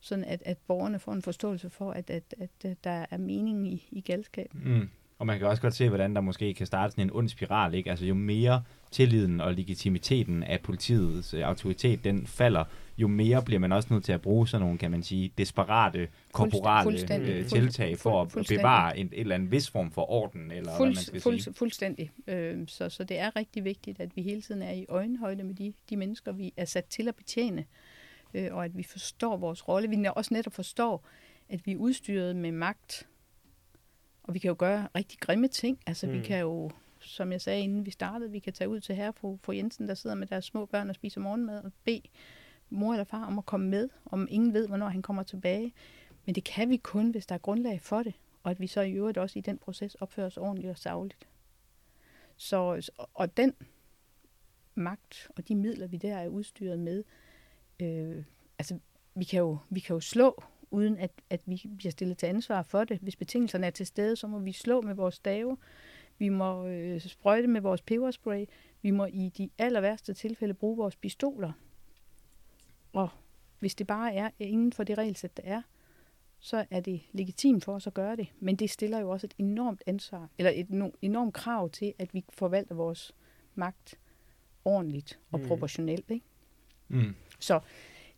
sådan at, at borgerne får en forståelse for, at, at, at, at der er mening i, i galskaben. Mm. Og man kan også godt se, hvordan der måske kan starte sådan en ond spiral, ikke? Altså jo mere tilliden og legitimiteten af politiets øh, autoritet, den falder, jo mere bliver man også nødt til at bruge sådan nogle, kan man sige, desperate, korporale fuldstændig. øh, Fuld- tiltag for at bevare en, et eller andet vis form for orden, eller hvad man Fuld, skal fuld, sige. fuldstændig. Øh, så, så det er rigtig vigtigt, at vi hele tiden er i øjenhøjde med de, de mennesker, vi er sat til at betjene, øh, og at vi forstår vores rolle. Vi også netop forstår, at vi er udstyret med magt, og vi kan jo gøre rigtig grimme ting. Altså mm. vi kan jo, som jeg sagde inden vi startede, vi kan tage ud til herre fru, fru Jensen, der sidder med deres små børn og spiser morgenmad, og bede mor eller far om at komme med, om ingen ved, hvornår han kommer tilbage. Men det kan vi kun, hvis der er grundlag for det, og at vi så i øvrigt også i den proces opfører os ordentligt og savligt. Så, og den magt og de midler, vi der er udstyret med, øh, altså vi kan, jo, vi kan jo slå, uden at, at vi bliver stillet til ansvar for det. Hvis betingelserne er til stede, så må vi slå med vores stave. Vi må øh, sprøjte med vores peberspray. Vi må i de aller værste tilfælde bruge vores pistoler. Og hvis det bare er inden for det regelsæt, der er, så er det legitimt for os at gøre det. Men det stiller jo også et enormt ansvar, eller et no- enormt krav til, at vi forvalter vores magt ordentligt og Mm. proportionelt. Ikke? Mm. Så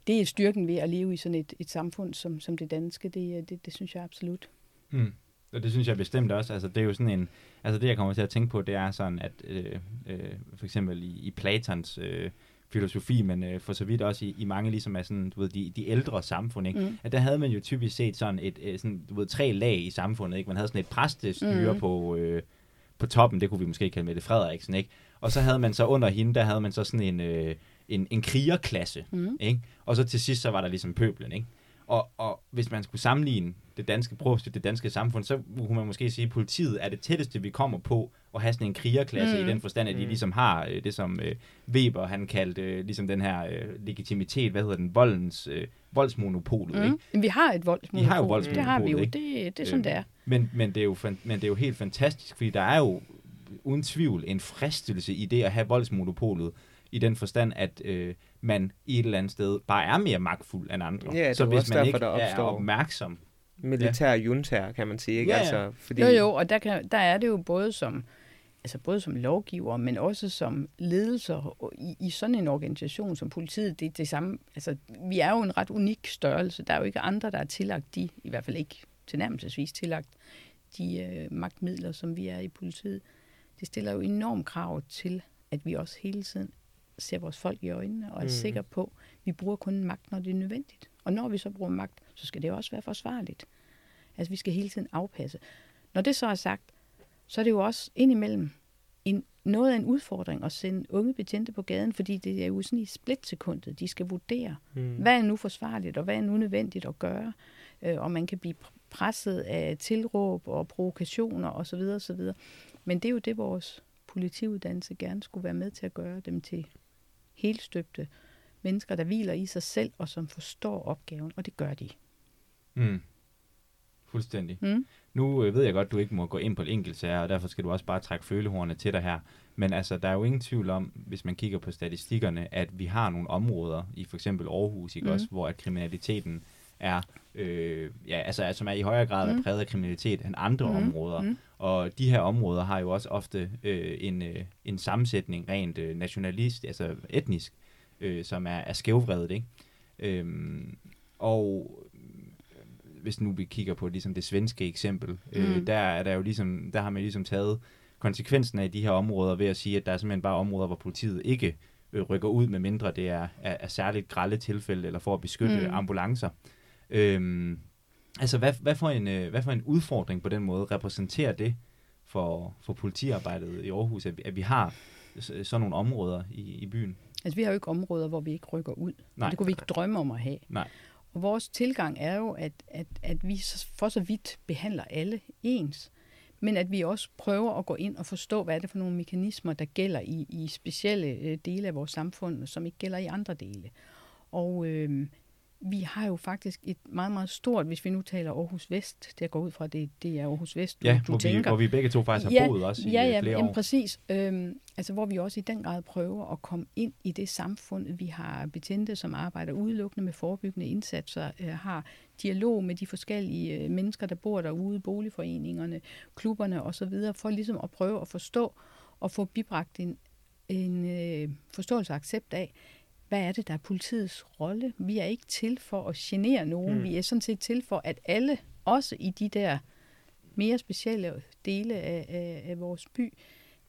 det er styrken ved at leve i sådan et, et samfund som, som det danske. Det, det, det synes jeg absolut. Mm. Og det synes jeg bestemt også. Altså, det er jo sådan en... Altså, det jeg kommer til at tænke på, det er sådan, at øh, øh, for eksempel i, i Platons øh, filosofi, men øh, for så vidt også i, i mange ligesom af sådan, du ved, de, de ældre samfund, ikke? Mm. at der havde man jo typisk set sådan et, øh, sådan, du ved, tre lag i samfundet, ikke? Man havde sådan et præstestyre Mhm. på, øh, på toppen, det kunne vi måske kalde Mette Frederiksen, ikke? Og så havde man så under hende, der havde man så sådan en, øh, en, en krigerklasse, Mm. ikke? Og så til sidst, så var der ligesom pøblen, ikke? Og, og hvis man skulle sammenligne det danske prøve det danske samfund, så kunne man måske sige, at politiet er det tætteste, vi kommer på at have sådan en krigerklasse mm. I den forstand, at de Mm. ligesom har øh, det, som øh, Weber han kaldte øh, ligesom den her øh, legitimitet, hvad hedder den, voldens, øh, voldsmonopolet, ikke? Mm. Men vi har et voldsmonopol. Vi har jo Det voldsmonopolet, har vi jo. ikke? Det, det er sådan, Øh, det er. Men, men, det er jo, men det er jo helt fantastisk, fordi der er jo uden tvivl en fristelse i det at have voldsmonopolet, i den forstand, at øh, man i et eller andet sted bare er mere magtfuld end andre. Ja, det så hvis man derfor, ikke der er opstår- opmærksom, Militær juntaer, kan man sige. Ikke? Ja, ja. Altså, fordi, Jo, jo, og der, kan, der er det jo både som altså både som lovgiver, men også som ledelser i, i sådan en organisation som politiet, det er det samme. Altså, vi er jo en ret unik størrelse. Der er jo ikke andre, der er tillagt de, i hvert fald ikke tilnærmelsesvis tillagt, de øh, magtmidler, som vi er i politiet. Det stiller jo enormt krav til, at vi også hele tiden ser vores folk i øjnene og er mm. sikre på, at vi bruger kun magt, når det er nødvendigt. Og når vi så bruger magt, så skal det også være forsvarligt. Altså, vi skal hele tiden afpasse. Når det så er sagt, så er det jo også indimellem en, noget af en udfordring at sende unge betjente på gaden, fordi det er jo sådan i splitsekundet, de skal vurdere, mm. hvad er nu forsvarligt, og hvad er nu nødvendigt at gøre, øh, og man kan blive presset af tilråb og provokationer osv. osv. Men det er jo det, vores politiuddannelse gerne skulle være med til at gøre dem til helstøbte mennesker, der hviler i sig selv og som forstår opgaven, og det gør de. Mm. Fuldstændig. Mm. Nu øh, ved jeg godt, du ikke må gå ind på et enkelt sager, og derfor skal du også bare trække følehornene til dig her. Men altså, der er jo ingen tvivl om, hvis man kigger på statistikkerne, at vi har nogle områder, i for eksempel Aarhus, ikke Mm. også, hvor at kriminaliteten er, øh, ja, altså, som er i højere grad Mm. præget af kriminalitet end andre Mm. områder. Mm. Og de her områder har jo også ofte øh, en, øh, en sammensætning rent øh, nationalist, altså etnisk, øh, som er, er skævvredet, ikke? Øhm, og øh, hvis nu vi kigger på ligesom det svenske eksempel, mm. øh, der er der jo ligesom, der har man ligesom taget konsekvensen af de her områder ved at sige, at der er simpelthen bare områder, hvor politiet ikke øh, rykker ud, med mindre det er, er, er særligt grælde tilfælde, eller for at beskytte Mm. mm. ambulancer. Øhm, altså, hvad, hvad, for en, øh, hvad for en udfordring på den måde repræsenterer det for, for politiarbejdet i Aarhus, at vi, at vi har s- sådan nogle områder i, i byen? Altså, vi har jo ikke områder, hvor vi ikke rykker ud. Nej. Det kunne vi ikke drømme om at have. Nej. Og vores tilgang er jo, at, at, at vi for så vidt behandler alle ens, men at vi også prøver at gå ind og forstå, hvad er det for nogle mekanismer, der gælder i, i specielle øh, dele af vores samfund, som ikke gælder i andre dele. Og øh, vi har jo faktisk et meget, meget stort, hvis vi nu taler Aarhus Vest, det går ud fra, det, det er Aarhus Vest, du, Ja, du hvor vi, tænker. hvor vi begge to faktisk har Ja, boet også i ja, øh, ja, flere jamen, år. præcis. Øhm, altså, hvor vi også i den grad prøver at komme ind i det samfund. Vi har betjente, som arbejder udelukkende med forebyggende indsatser, øh, har dialog med de forskellige øh, mennesker, der bor derude, boligforeningerne, klubberne osv., for ligesom at prøve at forstå og få bibragt en, en øh, forståelse og accept af, hvad er det, der er politiets rolle? Vi er ikke til for at genere nogen. Mm. Vi er sådan set til for, at alle, også i de der mere specielle dele af, af, af vores by,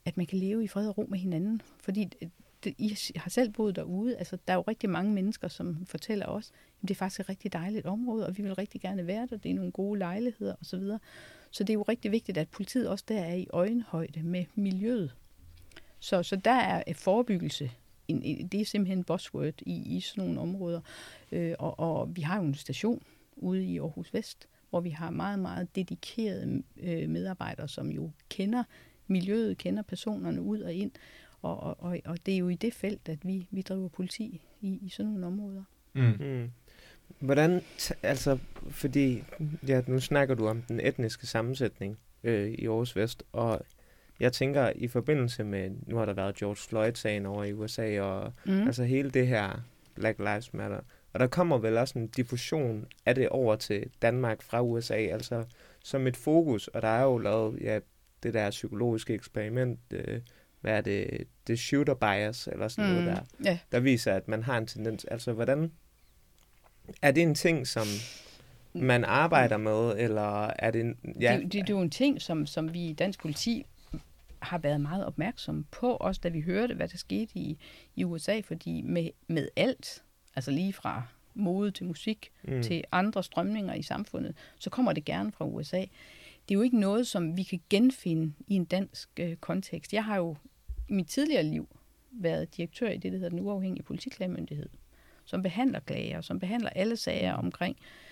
at man kan leve i fred og ro med hinanden. Fordi det, det, I har selv boet derude. Altså, der er jo rigtig mange mennesker, som fortæller os, at det er faktisk et rigtig dejligt område, og vi vil rigtig gerne være der. Det er nogle gode lejligheder osv. Så, så det er jo rigtig vigtigt, at politiet også der er i øjenhøjde med miljøet. Så, så der er øh, forebyggelse. En, en, det er simpelthen buzzword i, i sådan nogle områder. Øh, og, og vi har jo en station ude i Aarhus Vest, hvor vi har meget, meget dedikerede øh, medarbejdere, som jo kender miljøet, kender personerne ud og ind. Og, og, og, og det er jo i det felt, at vi, vi driver politi i, i sådan nogle områder. Mm. Mm. Hvordan, t- altså, fordi, ja, nu snakker du om den etniske sammensætning øh, i Aarhus Vest, og jeg tænker i forbindelse med, nu har der været George Floyd-sagen over i USA, og Mm. altså hele det her Black Lives Matter, og der kommer vel også en diffusion af det over til Danmark fra USA, altså som et fokus, og der er jo lavet, ja, det der psykologiske eksperiment, øh, hvad er det, det shooter bias, eller sådan mm. noget der, Ja, der viser, at man har en tendens. Altså, hvordan... Er det en ting, som man arbejder med, eller er det... En, ja, det, det, det er jo en ting, som, som vi i dansk politi har været meget opmærksomme på, også da vi hørte, hvad der skete i, i USA, fordi med, med alt, altså lige fra mode til musik, mm. til andre strømninger i samfundet, så kommer det gerne fra USA. Det er jo ikke noget, som vi kan genfinde i en dansk øh, kontekst. Jeg har jo i mit tidligere liv været direktør i det, der hedder den uafhængige politiklagemyndighed, som behandler klager, som behandler alle sager omkring, øh,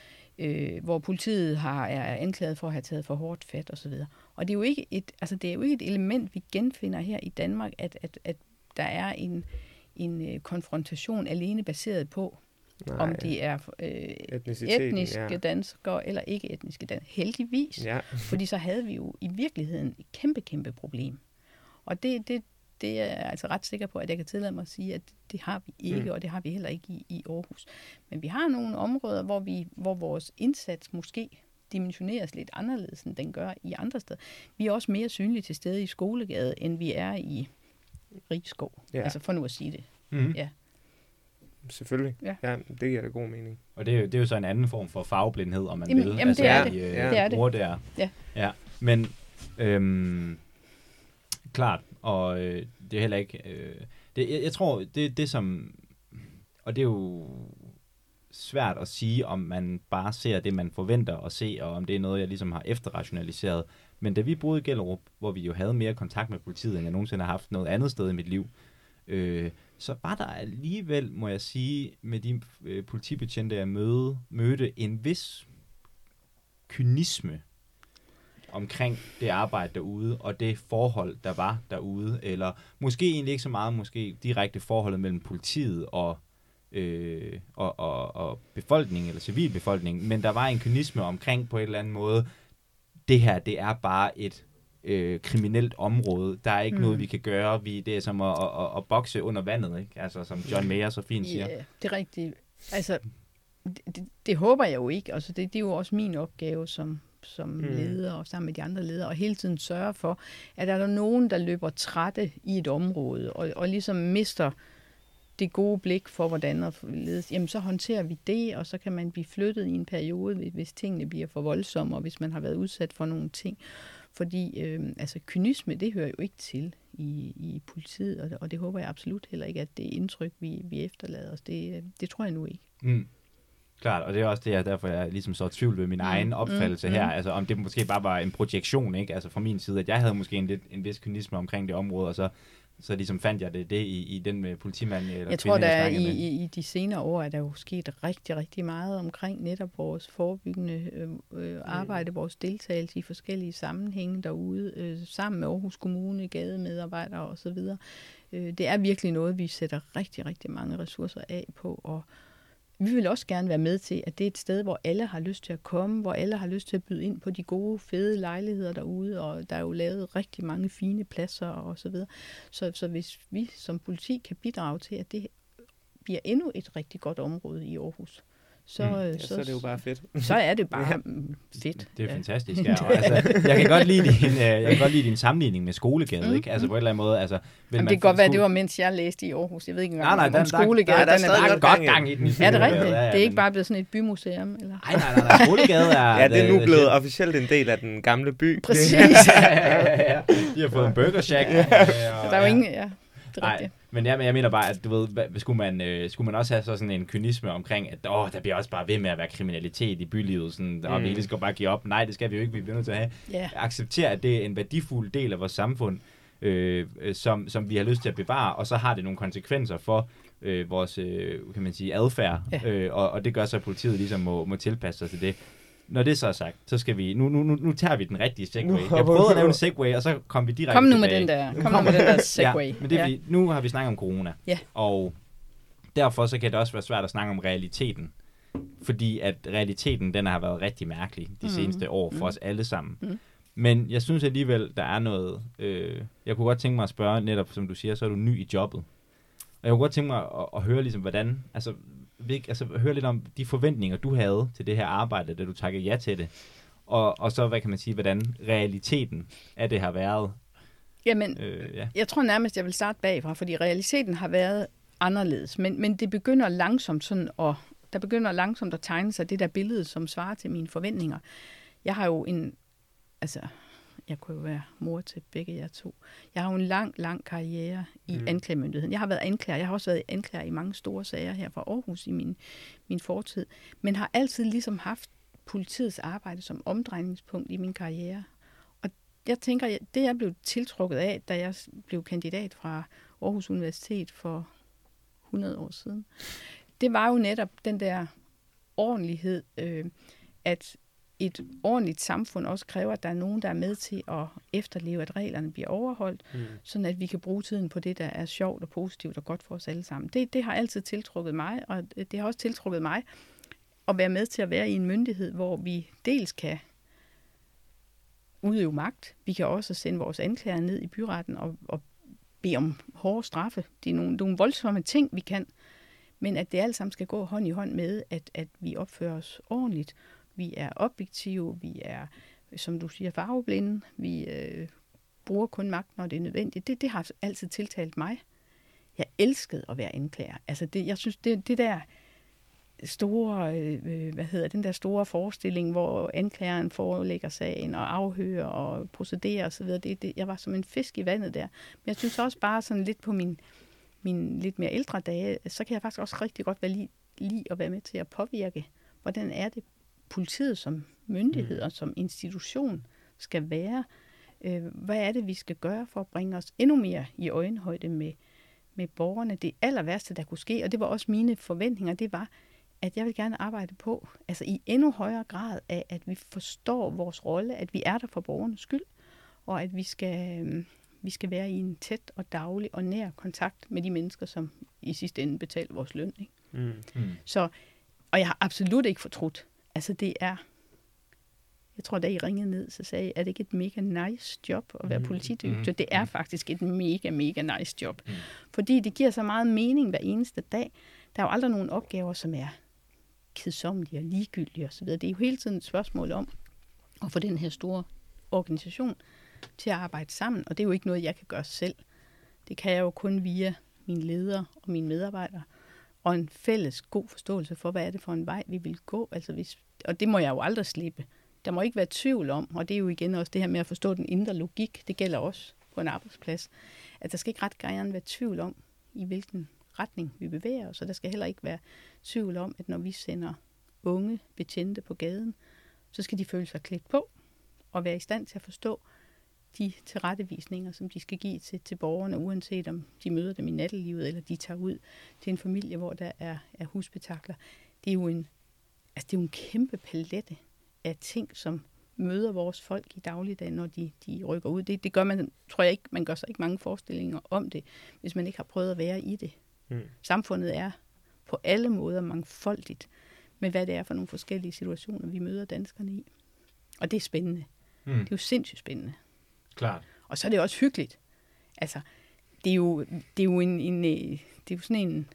hvor politiet har, er anklaget for at have taget for hårdt fat osv. Og det er jo ikke et, altså det er jo ikke et element, vi genfinder her i Danmark, at, at, at der er en, en øh, konfrontation alene baseret på, nej, om det er øh, etniske ja. danskere eller ikke etniske danskere. Heldigvis. Ja, Fordi så havde vi jo i virkeligheden et kæmpe, kæmpe problem. Og det, det, det er jeg altså ret sikker på, at jeg kan tillade mig at sige, at det har vi ikke, Mm. og det har vi heller ikke i, i Aarhus. Men vi har nogle områder, hvor, vi, hvor vores indsats måske dimensioneres lidt anderledes, end den gør i andre steder. Vi er også mere synlige til stede i Skolegade, end vi er i Rigskov. Ja. Ja. Altså for nu at sige det. Mm. Ja. Selvfølgelig. Ja. ja det giver da god mening. Og det er, jo, det er jo så en anden form for farveblindhed, om man Jamen- vil. jamen, det er i, det. øh, Det er det. bruger det er. Ja. ja. Men øhm, klart, og øh, det er heller ikke... Øh, det, jeg, jeg tror, det det som... Og det er jo svært at sige, om man bare ser det, man forventer at se, og om det er noget, jeg ligesom har efterrationaliseret. Men da vi boede i Gellerup, hvor vi jo havde mere kontakt med politiet, end jeg nogensinde har haft noget andet sted i mit liv, øh, så var der alligevel, må jeg sige, med de øh, politibetjente, jeg møde, mødte, en vis kynisme omkring det arbejde derude, og det forhold, der var derude, eller måske egentlig ikke så meget, måske direkte forholdet mellem politiet og, øh, og, og, og befolkningen, eller civilbefolkningen, men der var en kynisme omkring på en eller anden måde, det her, det er bare et øh, kriminelt område. Der er ikke mm. Noget, vi kan gøre. Vi, det er som at, at, at, at bokse under vandet, ikke? Altså, som John Mayer så fint siger. Ja, det er rigtigt. Altså, det, det, det håber jeg jo ikke. Altså, det, det er jo også min opgave som, som Mm. leder og sammen med de andre ledere, og hele tiden sørge for, at er der nogen, der løber trætte i et område, og, og ligesom mister det gode blik for, hvordan at ledes, jamen så håndterer vi det, og så kan man blive flyttet i en periode, hvis- hvis tingene bliver for voldsomme, og hvis man har været udsat for nogle ting. Fordi øh, altså, kynisme, det hører jo ikke til i, i politiet, og, og det håber jeg absolut heller ikke, at det indtryk, vi, vi efterlader os, det, øh, det tror jeg nu ikke. Mm. Klart, og det er også det, jeg, derfor jeg ligesom så tvivl ved min mm. egen opfattelse mm, her. mm. Altså om det måske bare var en projektion, ikke? Altså fra min side, at jeg havde måske en, lidt, en vis kynisme omkring det område, og så, så ligesom fandt jeg det, det i, i den med politimand eller Jeg tror, der er i, i, i de senere år, er der jo sket rigtig, rigtig meget omkring netop vores forebyggende øh, øh, arbejde, vores deltagelse i forskellige sammenhænge derude, øh, sammen med Aarhus Kommune, gademedarbejdere osv. Øh, det er virkelig noget, vi sætter rigtig, rigtig mange ressourcer af på, og vi vil også gerne være med til, at det er et sted, hvor alle har lyst til at komme, hvor alle har lyst til at byde ind på de gode, fede lejligheder derude, og der er jo lavet rigtig mange fine pladser og så videre. Så, så hvis vi som politi kan bidrage til, at det bliver endnu et rigtig godt område i Aarhus, så, Mm. mm. Ja, så er det jo bare fedt. *laughs* så er det bare *laughs* mm, fedt. Det er Ja. fantastisk, ja. *laughs* Og, altså, jeg, kan godt lide din, øh, jeg kan godt lide din sammenligning med skolegade, Mm, ikke? Altså på en eller anden måde, altså... Vil Jamen, man det kan godt være, skole- det var, mens jeg læste i Aarhus. Jeg ved ikke Nej, engang, nej, om der, der, skolegade, der, der, den der, er der er godt gang gang i den. Er det rigtigt? Ja, ja, det er ikke bare blevet sådan et bymuseum? Eller? Nej, nej, nej, nej. Skolegade er... Ja, det er nu blevet officielt en del af den gamle by. Præcis. ja, ja, ja. De har fået en burger shack. Ja. Der er jo ingen... Ja, det er Nej, rigtigt. Men jeg, jeg mener bare, at du ved, hvad, skulle, man, øh, skulle man også have så sådan en kynisme omkring, at åh, der bliver også bare ved med at være kriminalitet i bylivet, sådan, og Mm. vi lige skal bare give op. Nej, det skal vi jo ikke, vi bliver nødt til at have. Ja. Acceptere, at det er en værdifuld del af vores samfund, øh, øh, som, som vi har lyst til at bevare, og så har det nogle konsekvenser for øh, vores, øh, kan man sige, adfærd, Ja. øh, og, og det gør så, at politiet ligesom må, må tilpasse sig til det. Når det så er sagt, så skal vi, nu, nu, nu, nu tager vi den rigtige segway. Jeg prøvede at lave en segway, og så kom vi direkte Kom nu med tilbage. den der, kom nu med den der *laughs* segway. Ja, men det er fordi, nu har vi snakket om corona. Ja. Og derfor så kan det også være svært at snakke om realiteten. Fordi at realiteten, den har været rigtig mærkelig de Mhm. seneste år for Mhm. os alle sammen. Mhm. Men jeg synes alligevel, der er noget... Øh, jeg kunne godt tænke mig at spørge, netop som du siger, så er du ny i jobbet. Og jeg kunne godt tænke mig at, at høre ligesom, hvordan... Altså, hvil- altså, høre lidt om de forventninger, du havde til det her arbejde, da du takkede ja til det. Og, og så, hvad kan man sige, hvordan realiteten af det har været. Jamen, Øh, ja. jeg tror nærmest, jeg vil starte bagfra, fordi realiteten har været anderledes. Men, men det begynder langsomt sådan at, der begynder langsomt at tegne sig det der billede, som svarer til mine forventninger. Jeg har jo en, altså, jeg kunne jo være mor til begge jer to. Jeg har jo en lang, lang karriere i Mm. anklagemyndigheden. Jeg har været anklager. Jeg har også været anklager i mange store sager her fra Aarhus i min, min fortid. Men har altid ligesom haft politiets arbejde som omdrejningspunkt i min karriere. Og jeg tænker, det jeg blev tiltrukket af, da jeg blev kandidat fra Aarhus Universitet for 100 år siden, det var jo netop den der ordentlighed, øh, at et ordentligt samfund også kræver, at der er nogen, der er med til at efterleve, at reglerne bliver overholdt, Mm. sådan at vi kan bruge tiden på det, der er sjovt og positivt og godt for os alle sammen. Det, det har altid tiltrukket mig, og det har også tiltrukket mig at være med til at være i en myndighed, hvor vi dels kan udøve magt, vi kan også sende vores anklager ned i byretten og, og bede om hårde straffe. Det er nogle, nogle voldsomme ting, vi kan, men at det alt sammen skal gå hånd i hånd med, at, at vi opfører os ordentligt, vi er objektive, vi er, som du siger, farveblinde, vi øh, bruger kun magt, når det er nødvendigt. Det, det har altid tiltalt mig. Jeg elskede at være anklager. Altså det, jeg synes, det, det der store, øh, øh, hvad hedder den der store forestilling, hvor anklageren forelægger sagen og afhører og procederer osv. Det, det, jeg var som en fisk i vandet der. Men jeg synes også bare sådan lidt på min, min lidt mere ældre dage, så kan jeg faktisk også rigtig godt være lige, lige at være med til at påvirke, hvordan er det politiet som myndighed og som institution skal være. Øh, hvad er det, vi skal gøre for at bringe os endnu mere i øjenhøjde med, med borgerne? Det aller værste, der kunne ske, og det var også mine forventninger, det var, at jeg vil gerne arbejde på, altså i endnu højere grad af, at vi forstår vores rolle, at vi er der for borgernes skyld, og at vi skal, øh, vi skal være i en tæt og daglig og nær kontakt med de mennesker, som i sidste ende betaler vores løn. Ikke? Mm. Mm. Så, og jeg har absolut ikke fortrudt. Altså det er, jeg tror da I ringede ned, så sagde jeg, er det ikke et mega nice job at være Mhm. politidirektør? Mhm. Det er faktisk et mega, mega nice job. Mm. Fordi det giver så meget mening hver eneste dag. Der er jo aldrig nogen opgaver, som er kedsommelige og ligegyldige osv. Det er jo hele tiden et spørgsmål om at få den her store organisation til at arbejde sammen. Og det er jo ikke noget, jeg kan gøre selv. Det kan jeg jo kun via mine ledere og mine medarbejdere. Og en fælles god forståelse for, hvad er det for en vej, vi vil gå. Altså hvis, og det må jeg jo aldrig slippe. Der må ikke være tvivl om, og det er jo igen også det her med at forstå den indre logik, det gælder også på en arbejdsplads, at der skal ikke ret gerne være tvivl om, i hvilken retning vi bevæger os, og der skal heller ikke være tvivl om, at når vi sender unge betjente på gaden, så skal de føle sig klædt på og være i stand til at forstå de tilrettevisninger, som de skal give til, til borgerne, uanset om de møder dem i nattelivet, eller de tager ud til en familie, hvor der er, er husbetakler. Det er jo en, altså det er jo en kæmpe palette af ting, som møder vores folk i dagligdagen, når de, de rykker ud. Det, det gør man, tror jeg ikke, man gør sig ikke mange forestillinger om det, hvis man ikke har prøvet at være i det. Mm. Samfundet er på alle måder mangfoldigt med, hvad det er for nogle forskellige situationer, vi møder danskerne i. Og det er spændende. Mm. Det er jo sindssygt spændende. Klart. Og så er det også hyggeligt. Altså, det er jo, det er jo, en, en, øh, det er jo sådan en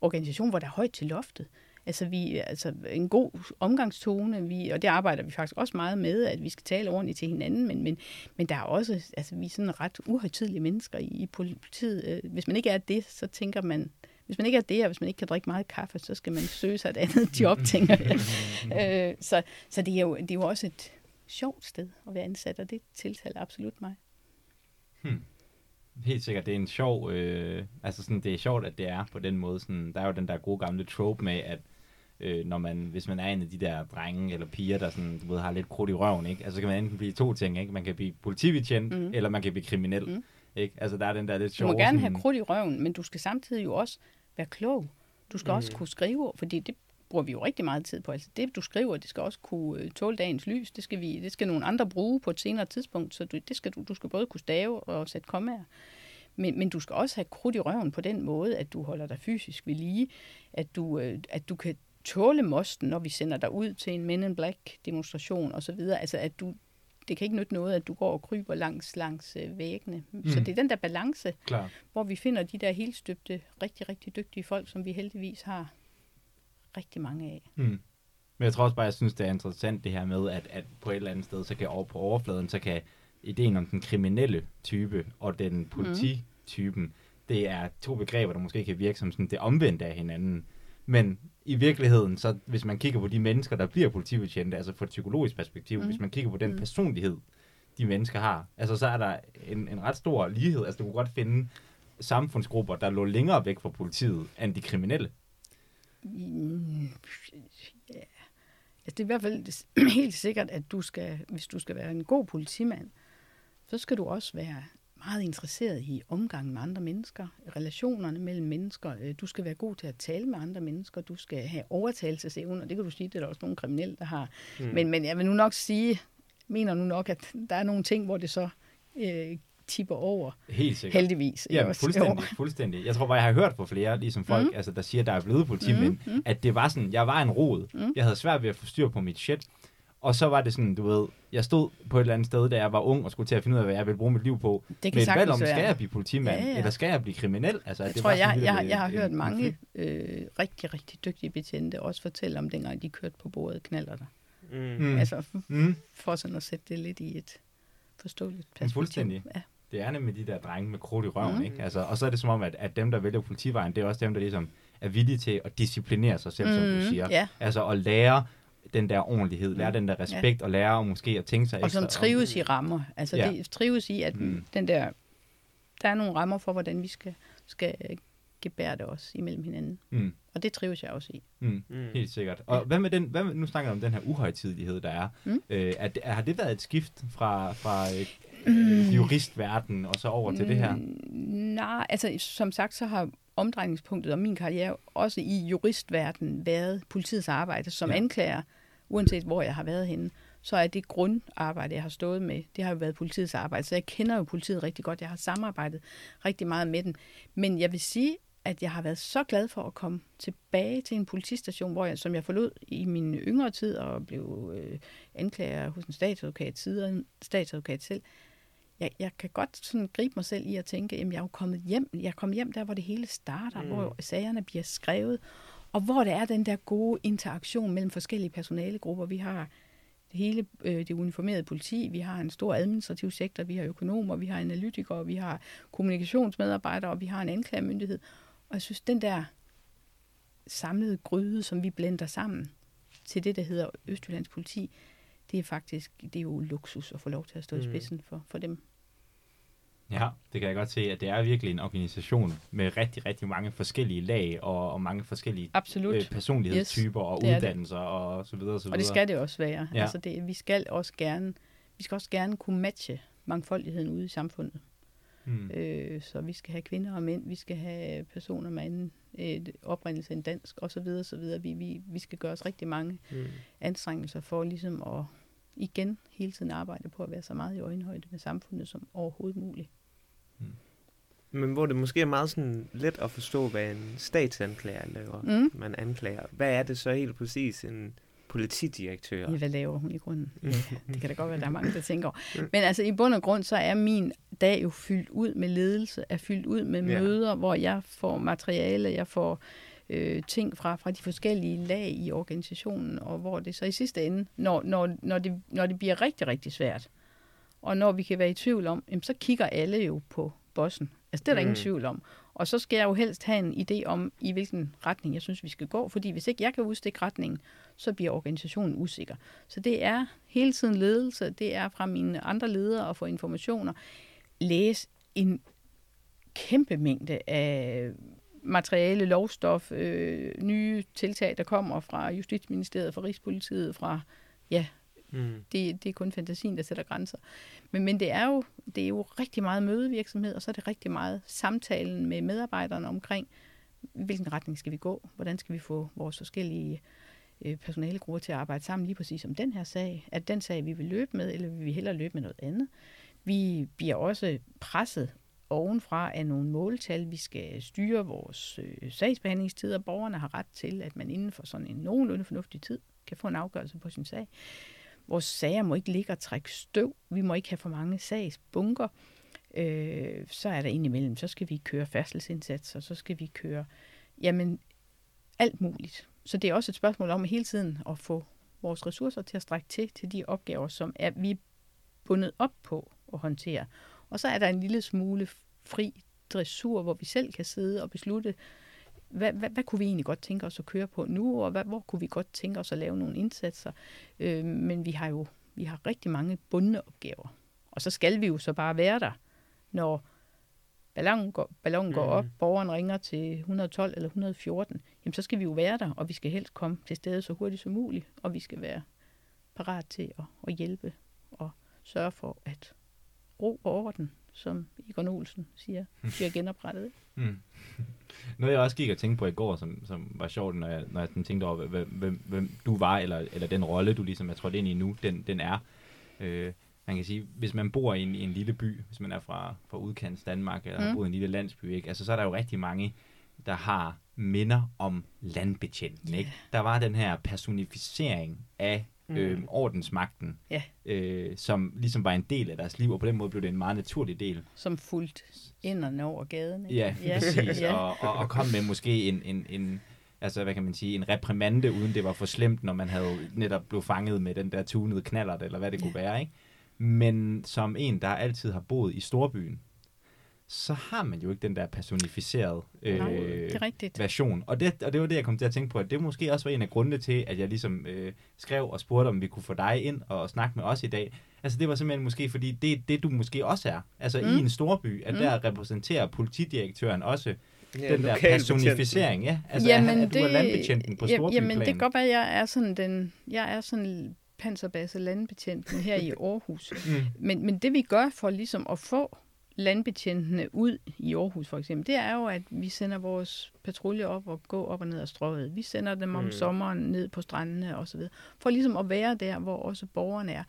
organisation, hvor der er højt til loftet. Altså, vi, altså en god omgangstone, vi, og det arbejder vi faktisk også meget med, at vi skal tale ordentligt til hinanden, men, men, men der er også, altså vi er sådan ret uhøjtidlige mennesker i, i politiet. Øh, Hvis man ikke er det, så tænker man, hvis man ikke er det, og hvis man ikke kan drikke meget kaffe, så skal man søge sig et andet job, tænker jeg. *laughs* øh, så så det, er jo, det er jo også et sjovt sted at være ansat, og det tiltaler absolut mig. Helt sikkert, det er en sjov, øh, altså sådan, det er sjovt, at det er på den måde, sådan, der er jo den der gode gamle trope med, at øh, når man, hvis man er en af de der drenge eller piger, der sådan, du ved, har lidt krudt i røven, ikke? Altså så kan man enten blive to ting, ikke? Man kan blive politibetjent, mm. eller man kan blive kriminel, mm. ikke? Altså der er den der lidt Du sjove... må gerne sådan, have krudt i røven, men du skal samtidig jo også være klog. Du skal mm. også kunne skrive, fordi det bruger vi jo rigtig meget tid på. Altså det, du skriver, det skal også kunne øh, tåle dagens lys. Det skal, vi, det skal nogle andre bruge på et senere tidspunkt, så du, det skal du, du skal både kunne stave og sætte kommaer. Men, men du skal også have krudt i røven på den måde, at du holder dig fysisk ved lige, at du, øh, at du kan tåle mosten, når vi sender dig ud til en Men in Black demonstration osv. Altså at du, det kan ikke nytte noget, at du går og kryber langs, langs øh, væggene. Mm. Så det er den der balance, Klart. hvor vi finder de der helt støbte, rigtig, rigtig dygtige folk, som vi heldigvis har rigtig mange af. Mm. Men jeg tror også bare, jeg synes, det er interessant det her med, at, at på et eller andet sted, så kan over på overfladen, så kan ideen om den kriminelle type og den polititypen, det er to begreber, der måske kan virke som sådan det omvendte af hinanden. Men i virkeligheden, så hvis man kigger på de mennesker, der bliver politibetjente, altså fra et psykologisk perspektiv, Mm. mm. hvis man kigger på den Mm. personlighed, de mennesker har, altså så er der en, en ret stor lighed. Altså du kunne godt finde samfundsgrupper, der lå længere væk fra politiet, end de kriminelle. Ja. Altså, det er i hvert fald *clears throat* helt sikkert, at du skal, hvis du skal være en god politimand, så skal du også være meget interesseret i omgangen med andre mennesker, relationerne mellem mennesker. Øh, Du skal være god til at tale med andre mennesker. Du skal have overtagelsesevner. Det kan du sige, det er der også nogle kriminelle, der har. Mm. Men, men jeg vil nu nok sige, mener nu nok, at der er nogle ting, hvor det så øh, tipper over. Helt sikkert. Heldigvis. Ja, også? fuldstændig, fuldstændig. Jeg tror bare, jeg har hørt fra flere, ligesom folk, mm. altså, der siger, der er blevet politimænd, mm. Mm. at det var sådan, jeg var en rod. Mm. Jeg havde svært ved at få styr på mit shit. Og så var det sådan, du ved, jeg stod på et eller andet sted, da jeg var ung, og skulle til at finde ud af, hvad jeg ville bruge mit liv på. Det kan Med et valg om, skal jeg blive politimand, Ja, ja. eller skal jeg blive kriminel? Altså, Jeg det tror, var jeg, sådan jeg, jeg har øh, hørt en mange øh, rigtig, rigtig dygtige betjente også fortælle om dengang, de kørte på bordet knaller der. Mm. Mm. Altså, Mm. for sådan at sætte det lidt i et forståeligt Men perspektiv. fuldstændig. Ja. Det er nemlig de der drenge med krudt i røven, Mhm. mm. ikke? Altså, og så er det som om, at, at dem, der vælger politivejen, det er også dem, der ligesom er villige til at disciplinere sig selv, mm. som du Mhm, siger. Ja, Altså at lære den der ordentlighed, lære Mm. den der respekt, og lære måske at tænke sig og ekstra som om. trives i rammer. Altså, Ja. det trives i, at mm. den der, der er nogle rammer for, hvordan vi skal, skal gebære det også imellem hinanden. Mm. Og det trives jeg også i. Mm. Mm. Helt sikkert. Og hvad med den, hvad med, nu snakker jeg om den her uhøjtidighed, der er. Mm. Øh, er det, har det været et skift fra, fra øh, Mm. juristverden og så over til det her? Mm, Nej, altså som sagt, så har omdrejningspunktet og min karriere også i juristverdenen været politiets arbejde som Ja. ja. anklager, uanset hvor jeg har været henne. Så er det grundarbejde, jeg har stået med, det har jo været politiets arbejde. Så jeg kender jo politiet rigtig godt. Jeg har samarbejdet rigtig meget med den. Men jeg vil sige, at jeg har været så glad for at komme tilbage til en politistation, hvor jeg, som jeg forlod i min yngre tid og blev øh, anklager hos en statsadvokat, siden statsadvokat selv. Jeg, jeg kan godt sådan gribe mig selv i at tænke, at jeg er jo kommet hjem. Jeg er kommet hjem der, hvor det hele starter, Mm. mm. hvor sagerne bliver skrevet, og hvor der er den der gode interaktion mellem forskellige personalegrupper. Vi har det hele øh, det uniformerede politi, vi har en stor administrativ sektor, vi har økonomer, vi har analytikere, vi har kommunikationsmedarbejdere, og vi har en anklagemyndighed. Og jeg synes, den der samlede gryde, som vi blender sammen til det, der hedder Østjyllands politi, det er faktisk, det er jo luksus at få lov til at stå mm. i spidsen for, for dem. Ja, det kan jeg godt se, at det er virkelig en organisation med rigtig, rigtig mange forskellige lag og, og mange forskellige Absolut. øh, personlighedstyper og det er det. uddannelser og så videre og så videre. Og det skal det også være. Ja. Altså det, vi skal også gerne, vi skal også gerne kunne matche mangfoldigheden ude i samfundet. Mm. Øh, så vi skal have kvinder og mænd, vi skal have personer med anden øh, oprindelse end dansk osv. osv. Vi, vi, vi skal gøre os rigtig mange Mm. anstrengelser for ligesom at igen hele tiden arbejde på at være så meget i øjenhøjde med samfundet som overhovedet muligt. Men hvor det måske er meget sådan let at forstå, hvad en statsanklager laver, Mm. man anklager. Hvad er det så helt præcis en politidirektør? Ja, hvad laver hun i grunden? Ja, det kan da godt være, at der er mange, der tænker over. *laughs* Men altså i bund og grund, så er min dag jo fyldt ud med ledelse, er fyldt ud med Ja. møder, hvor jeg får materiale, jeg får øh, ting fra, fra de forskellige lag i organisationen, og hvor det så i sidste ende, når, når, når, det, når det bliver rigtig, rigtig svært, og når vi kan være i tvivl om, jamen, så kigger alle jo på bossen. Altså det er der mm. ingen tvivl om. Og så skal jeg jo helst have en idé om, i hvilken retning jeg synes, vi skal gå, fordi hvis ikke jeg kan udstikke retningen, så bliver organisationen usikker. Så det er hele tiden ledelse, det er fra mine andre ledere at få informationer. Læs en kæmpe mængde af materiale, lovstof, øh, nye tiltag, der kommer fra Justitsministeriet, fra Rigspolitiet, fra, ja, Mm. det, det er kun fantasien, der sætter grænser. Men, men det, er jo, det er jo rigtig meget mødevirksomhed, og så er det rigtig meget samtalen med medarbejderne omkring, hvilken retning skal vi gå, hvordan skal vi få vores forskellige øh, personalegrupper til at arbejde sammen lige præcis om den her sag. Er den sag, vi vil løbe med, eller vil vi hellere løbe med noget andet? Vi bliver også presset ovenfra af nogle måltal. Vi skal styre vores øh, sagsbehandlingstider. Borgerne har ret til, at man inden for sådan en nogenlunde fornuftig tid kan få en afgørelse på sin sag. Vores sager må ikke ligge og trække støv. Vi må ikke have for mange sagsbunker. Øh, så er der indimellem, så skal vi køre færdselsindsatser, så skal vi køre, jamen, alt muligt. Så det er også et spørgsmål om hele tiden at få vores ressourcer til at strække til, til de opgaver, som er, vi er bundet op på at håndtere. Og så er der en lille smule fri dressur, hvor vi selv kan sidde og beslutte, hvad, hvad, hvad kunne vi egentlig godt tænke os at køre på nu, og hvad, hvor kunne vi godt tænke os at lave nogle indsatser. Øh, men vi har jo vi har rigtig mange bundne opgaver. Og så skal vi jo så bare være der, når ballonen går, ballonen går Mhm. op, borgeren ringer til 112 eller 114, jamen så skal vi jo være der, og vi skal helst komme til stede så hurtigt som muligt, og vi skal være parat til at, at hjælpe og sørge for, at ro og orden, som Igor Olsen siger, bliver genoprettet. Mm. *laughs* Noget jeg også gik og tænkte på i går, som, som var sjovt, når jeg, når jeg tænkte over, hvem, hvem, hvem du var, eller, eller den rolle, du ligesom er trådt ind i nu, den, den er. Øh, man kan sige, hvis man bor i en, i en lille by, hvis man er fra, fra udkants Danmark, eller mm. har boet i en lille landsby, ikke? Altså, så er der jo rigtig mange, der har minder om landbetjenten. Ikke? Der var den her personificering af Mm. øh, ordensmagten, Ja. øh, som ligesom var en del af deres liv, og på den måde blev det en meget naturlig del. Som fuldt inderne over gaden. ikke? Ja, ja præcis. ja. Og, og, og kom med måske en, en, en, altså hvad kan man sige, en reprimande, uden det var for slemt, når man havde netop blevet fanget med den der tunede knallert, eller hvad det kunne være, ikke? Men som en, der altid har boet i storbyen, så har man jo ikke den der personificerede øh, Nej, det er rigtigt. version. Og det, og det var det, jeg kom til at tænke på, at det måske også var en af grundene til, at jeg ligesom øh, skrev og spurgte, om vi kunne få dig ind og snakke med os i dag. Altså det var simpelthen måske, fordi det er det, du måske også er. Altså mm. i en storby, at mm. der repræsenterer politidirektøren også Ja, den der personificering. Ja? Altså jamen, at, at du er landbetjenten på ja, storbyplan. Jamen, det kan godt være, at jeg er sådan den, jeg er sådan panserbasse landbetjenten her i *laughs* Aarhus. Mm. Men, men det vi gør for ligesom at få landbetjentene ud i Aarhus for eksempel, det er jo, at vi sender vores patruljer op og gå op og ned ad strøget. Vi sender dem om Mm. mm. sommeren ned på strandene og så videre, for ligesom at være der, hvor også borgerne er.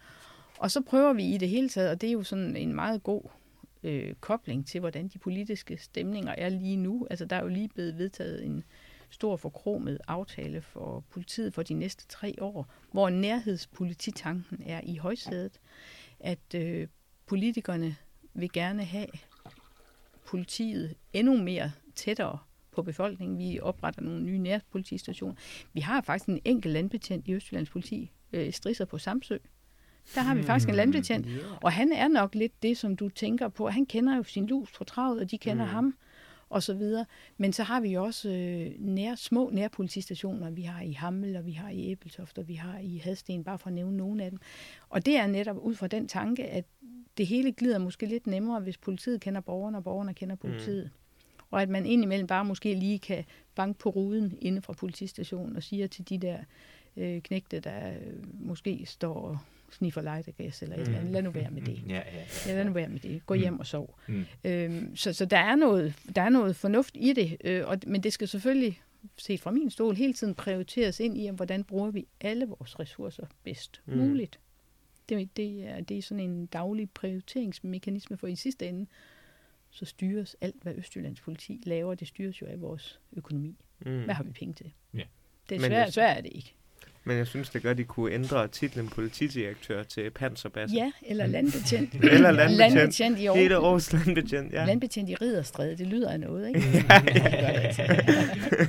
Og så prøver vi i det hele taget, og det er jo sådan en meget god øh, kobling til, hvordan de politiske stemninger er lige nu. Altså, der er jo lige blevet vedtaget en stor forkromet aftale for politiet for de næste tre år, hvor nærhedspolititanken er i højsædet, at øh, politikerne vil gerne have politiet endnu mere tættere på befolkningen. Vi opretter nogle nye nærpolitistationer. Vi har faktisk en enkelt landbetjent i Østjyllands politi, øh, Strisser på Samsø. Der har vi faktisk en landbetjent, og han er nok lidt det, som du tænker på. Han kender jo sin lus på travet, og de kender Mm. mm. ham, og så videre. Men så har vi jo også øh, nær, små nærpolitistationer. Vi har i Hammel, og vi har i Æbeltoft, og vi har i Hadsten, bare for at nævne nogle af dem. Og det er netop ud fra den tanke, at det hele glider måske lidt nemmere, hvis politiet kender borgerne, og borgerne kender politiet. Mm. Og at man indimellem bare måske lige kan banke på ruden inde fra politistationen og sige til de der øh, knægte, der øh, måske står sniffer lightergas eller et eller andet, lad nu være med det. Ja, ja, Ja, lad nu være med det. Gå hjem og sov. Mm. Øhm, så så der, er noget, der er noget fornuft i det, øh, og, men det skal selvfølgelig, set fra min stol, hele tiden prioriteres ind i, hvordan bruger vi alle vores ressourcer bedst Mm. mm. muligt. Det, det, er, det er sådan en daglig prioriteringsmekanisme, for i sidste ende, så styres alt, hvad Østjyllands politi laver, det styres jo af vores økonomi. Mm. Hvad har vi penge til? Ja. Det er Men svært, jeg- svært er det ikke. Men jeg synes, det gør, at de kunne ændre titlen politidirektør til panserbasse. Ja, eller landbetjent. *laughs* Eller landbetjent. landbetjent i Hele Aarhus. års landbetjent, ja. Ja. Landbetjent i Ridderstræde, det lyder af noget, ikke? *laughs*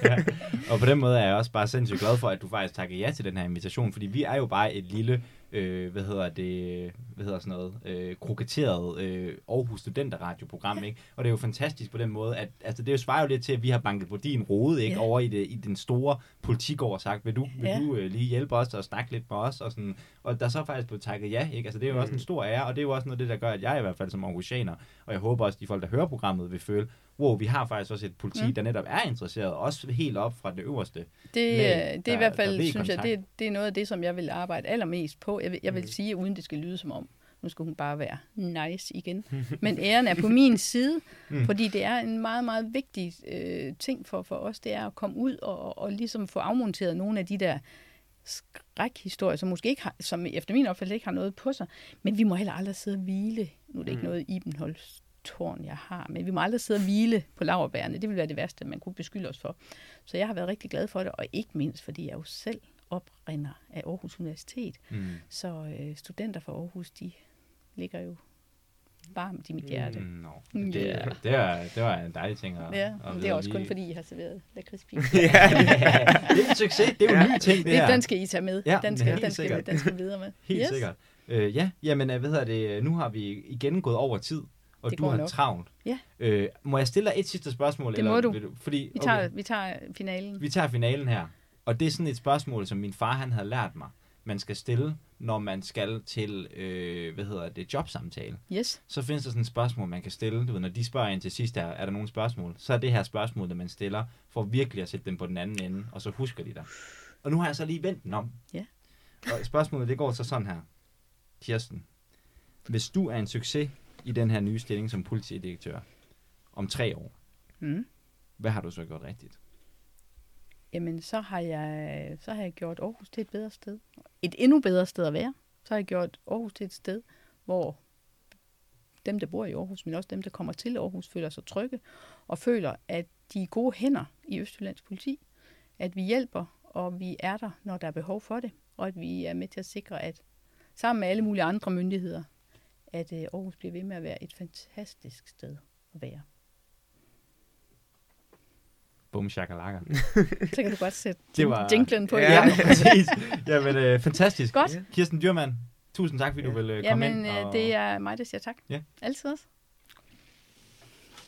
ja. Og på den måde er jeg også bare sindssygt glad for, at du faktisk takker ja til den her invitation, fordi vi er jo bare et lille, øh, hvad hedder det, hvad hedder sådan noget, øh, kroketteret øh, Aarhus Studenterradioprogram, ikke? Og det er jo fantastisk på den måde, at altså, det jo svarer jo lidt til, at vi har banket på din rode, ikke? Ja. Over i, det, i den store politik og sagt, vil du, vil Ja. du øh, lige hjælpe os og snakke lidt med os? Og, sådan, og der er så faktisk blevet takket ja, ikke? Altså det er jo også en stor ære, og det er jo også noget det, der gør, at jeg i hvert fald som Aarhusianer, og jeg håber også, at de folk, der hører programmet, vil føle, wow, vi har faktisk også et politi, Mm. der netop er interesseret, også helt op fra det øverste. Det, Lag, øh, det er i hvert fald, synes jeg, det, det er noget af det, som jeg vil arbejde allermest på. Jeg vil, jeg vil Mm. sige, uden det skal lyde som om, nu skal hun bare være nice igen. *laughs* Men æren er på min side, Mm. fordi det er en meget, meget vigtig øh, ting for, for os, det er at komme ud og, og ligesom få afmonteret nogle af de der skrækhistorier, som måske ikke har, som efter min opfattelse ikke har noget på sig. Men vi må heller aldrig sidde og hvile. Nu er det ikke Mm. noget Ibenholds tårn, jeg har, men vi må aldrig sidde og hvile på laverbærene. Det vil være det værste, man kunne beskylde os for. Så jeg har været rigtig glad for det, og ikke mindst, fordi jeg jo selv oprinder af Aarhus Universitet. Mm. Så øh, studenter fra Aarhus, de ligger jo varmt i mit hjerte. Mm, no. det, Ja. det, var, det var en dejlig ting at, Ja, at det er også vi- kun fordi, I har serveret lakridspil. *laughs* ja, det er en succes, det er jo en Ja. ny ting, det Det, her. den skal I tage med. Ja, den, skal, den, skal, den skal videre med. Helt yes. sikkert. Øh, ja, jamen, øh, hvad hedder det, nu har vi igen gået over tid, og Det du har nok. travlt. Ja. Øh, må jeg stille dig et sidste spørgsmål? Det må du. vil Fordi, Vi tager, vi tager finalen. Vi tager finalen her. Og det er sådan et spørgsmål, som min far han havde lært mig, man skal stille, når man skal til, øh, hvad hedder det, jobsamtale. Yes. Så findes der sådan et spørgsmål, man kan stille. Du ved, når de spørger ind til sidst, er, er der nogle spørgsmål? Så er det her spørgsmål, det man stiller, for virkelig at sætte dem på den anden ende, og så husker de dig. Og nu har jeg så lige vendt den om. Ja. Og spørgsmålet, det går så sådan her. Kirsten, hvis du er en succes i den her nye stilling som politidirektør om tre år, Mm. hvad har du så gjort rigtigt? Jamen, så har, jeg, så har jeg gjort Aarhus til et bedre sted. Et endnu bedre sted at være. Så har jeg gjort Aarhus til et sted, hvor dem, der bor i Aarhus, men også dem, der kommer til Aarhus, føler sig trygge og føler, at de er gode hænder i Østjyllands politi. At vi hjælper, og vi er der, når der er behov for det. Og at vi er med til at sikre, at sammen med alle mulige andre myndigheder, at øh, Aarhus bliver ved med at være et fantastisk sted at være. Bum shakalaka. *laughs* Så kan du godt sætte *laughs* Det var- jinglen på Ja. igen. *laughs* præcis. Jamen, øh, fantastisk. Godt. Ja. Kirsten Dyrmand, tusind tak, fordi Ja. du vil øh, komme Jamen, ind. øh, det er mig, der siger tak. Ja. Altid også.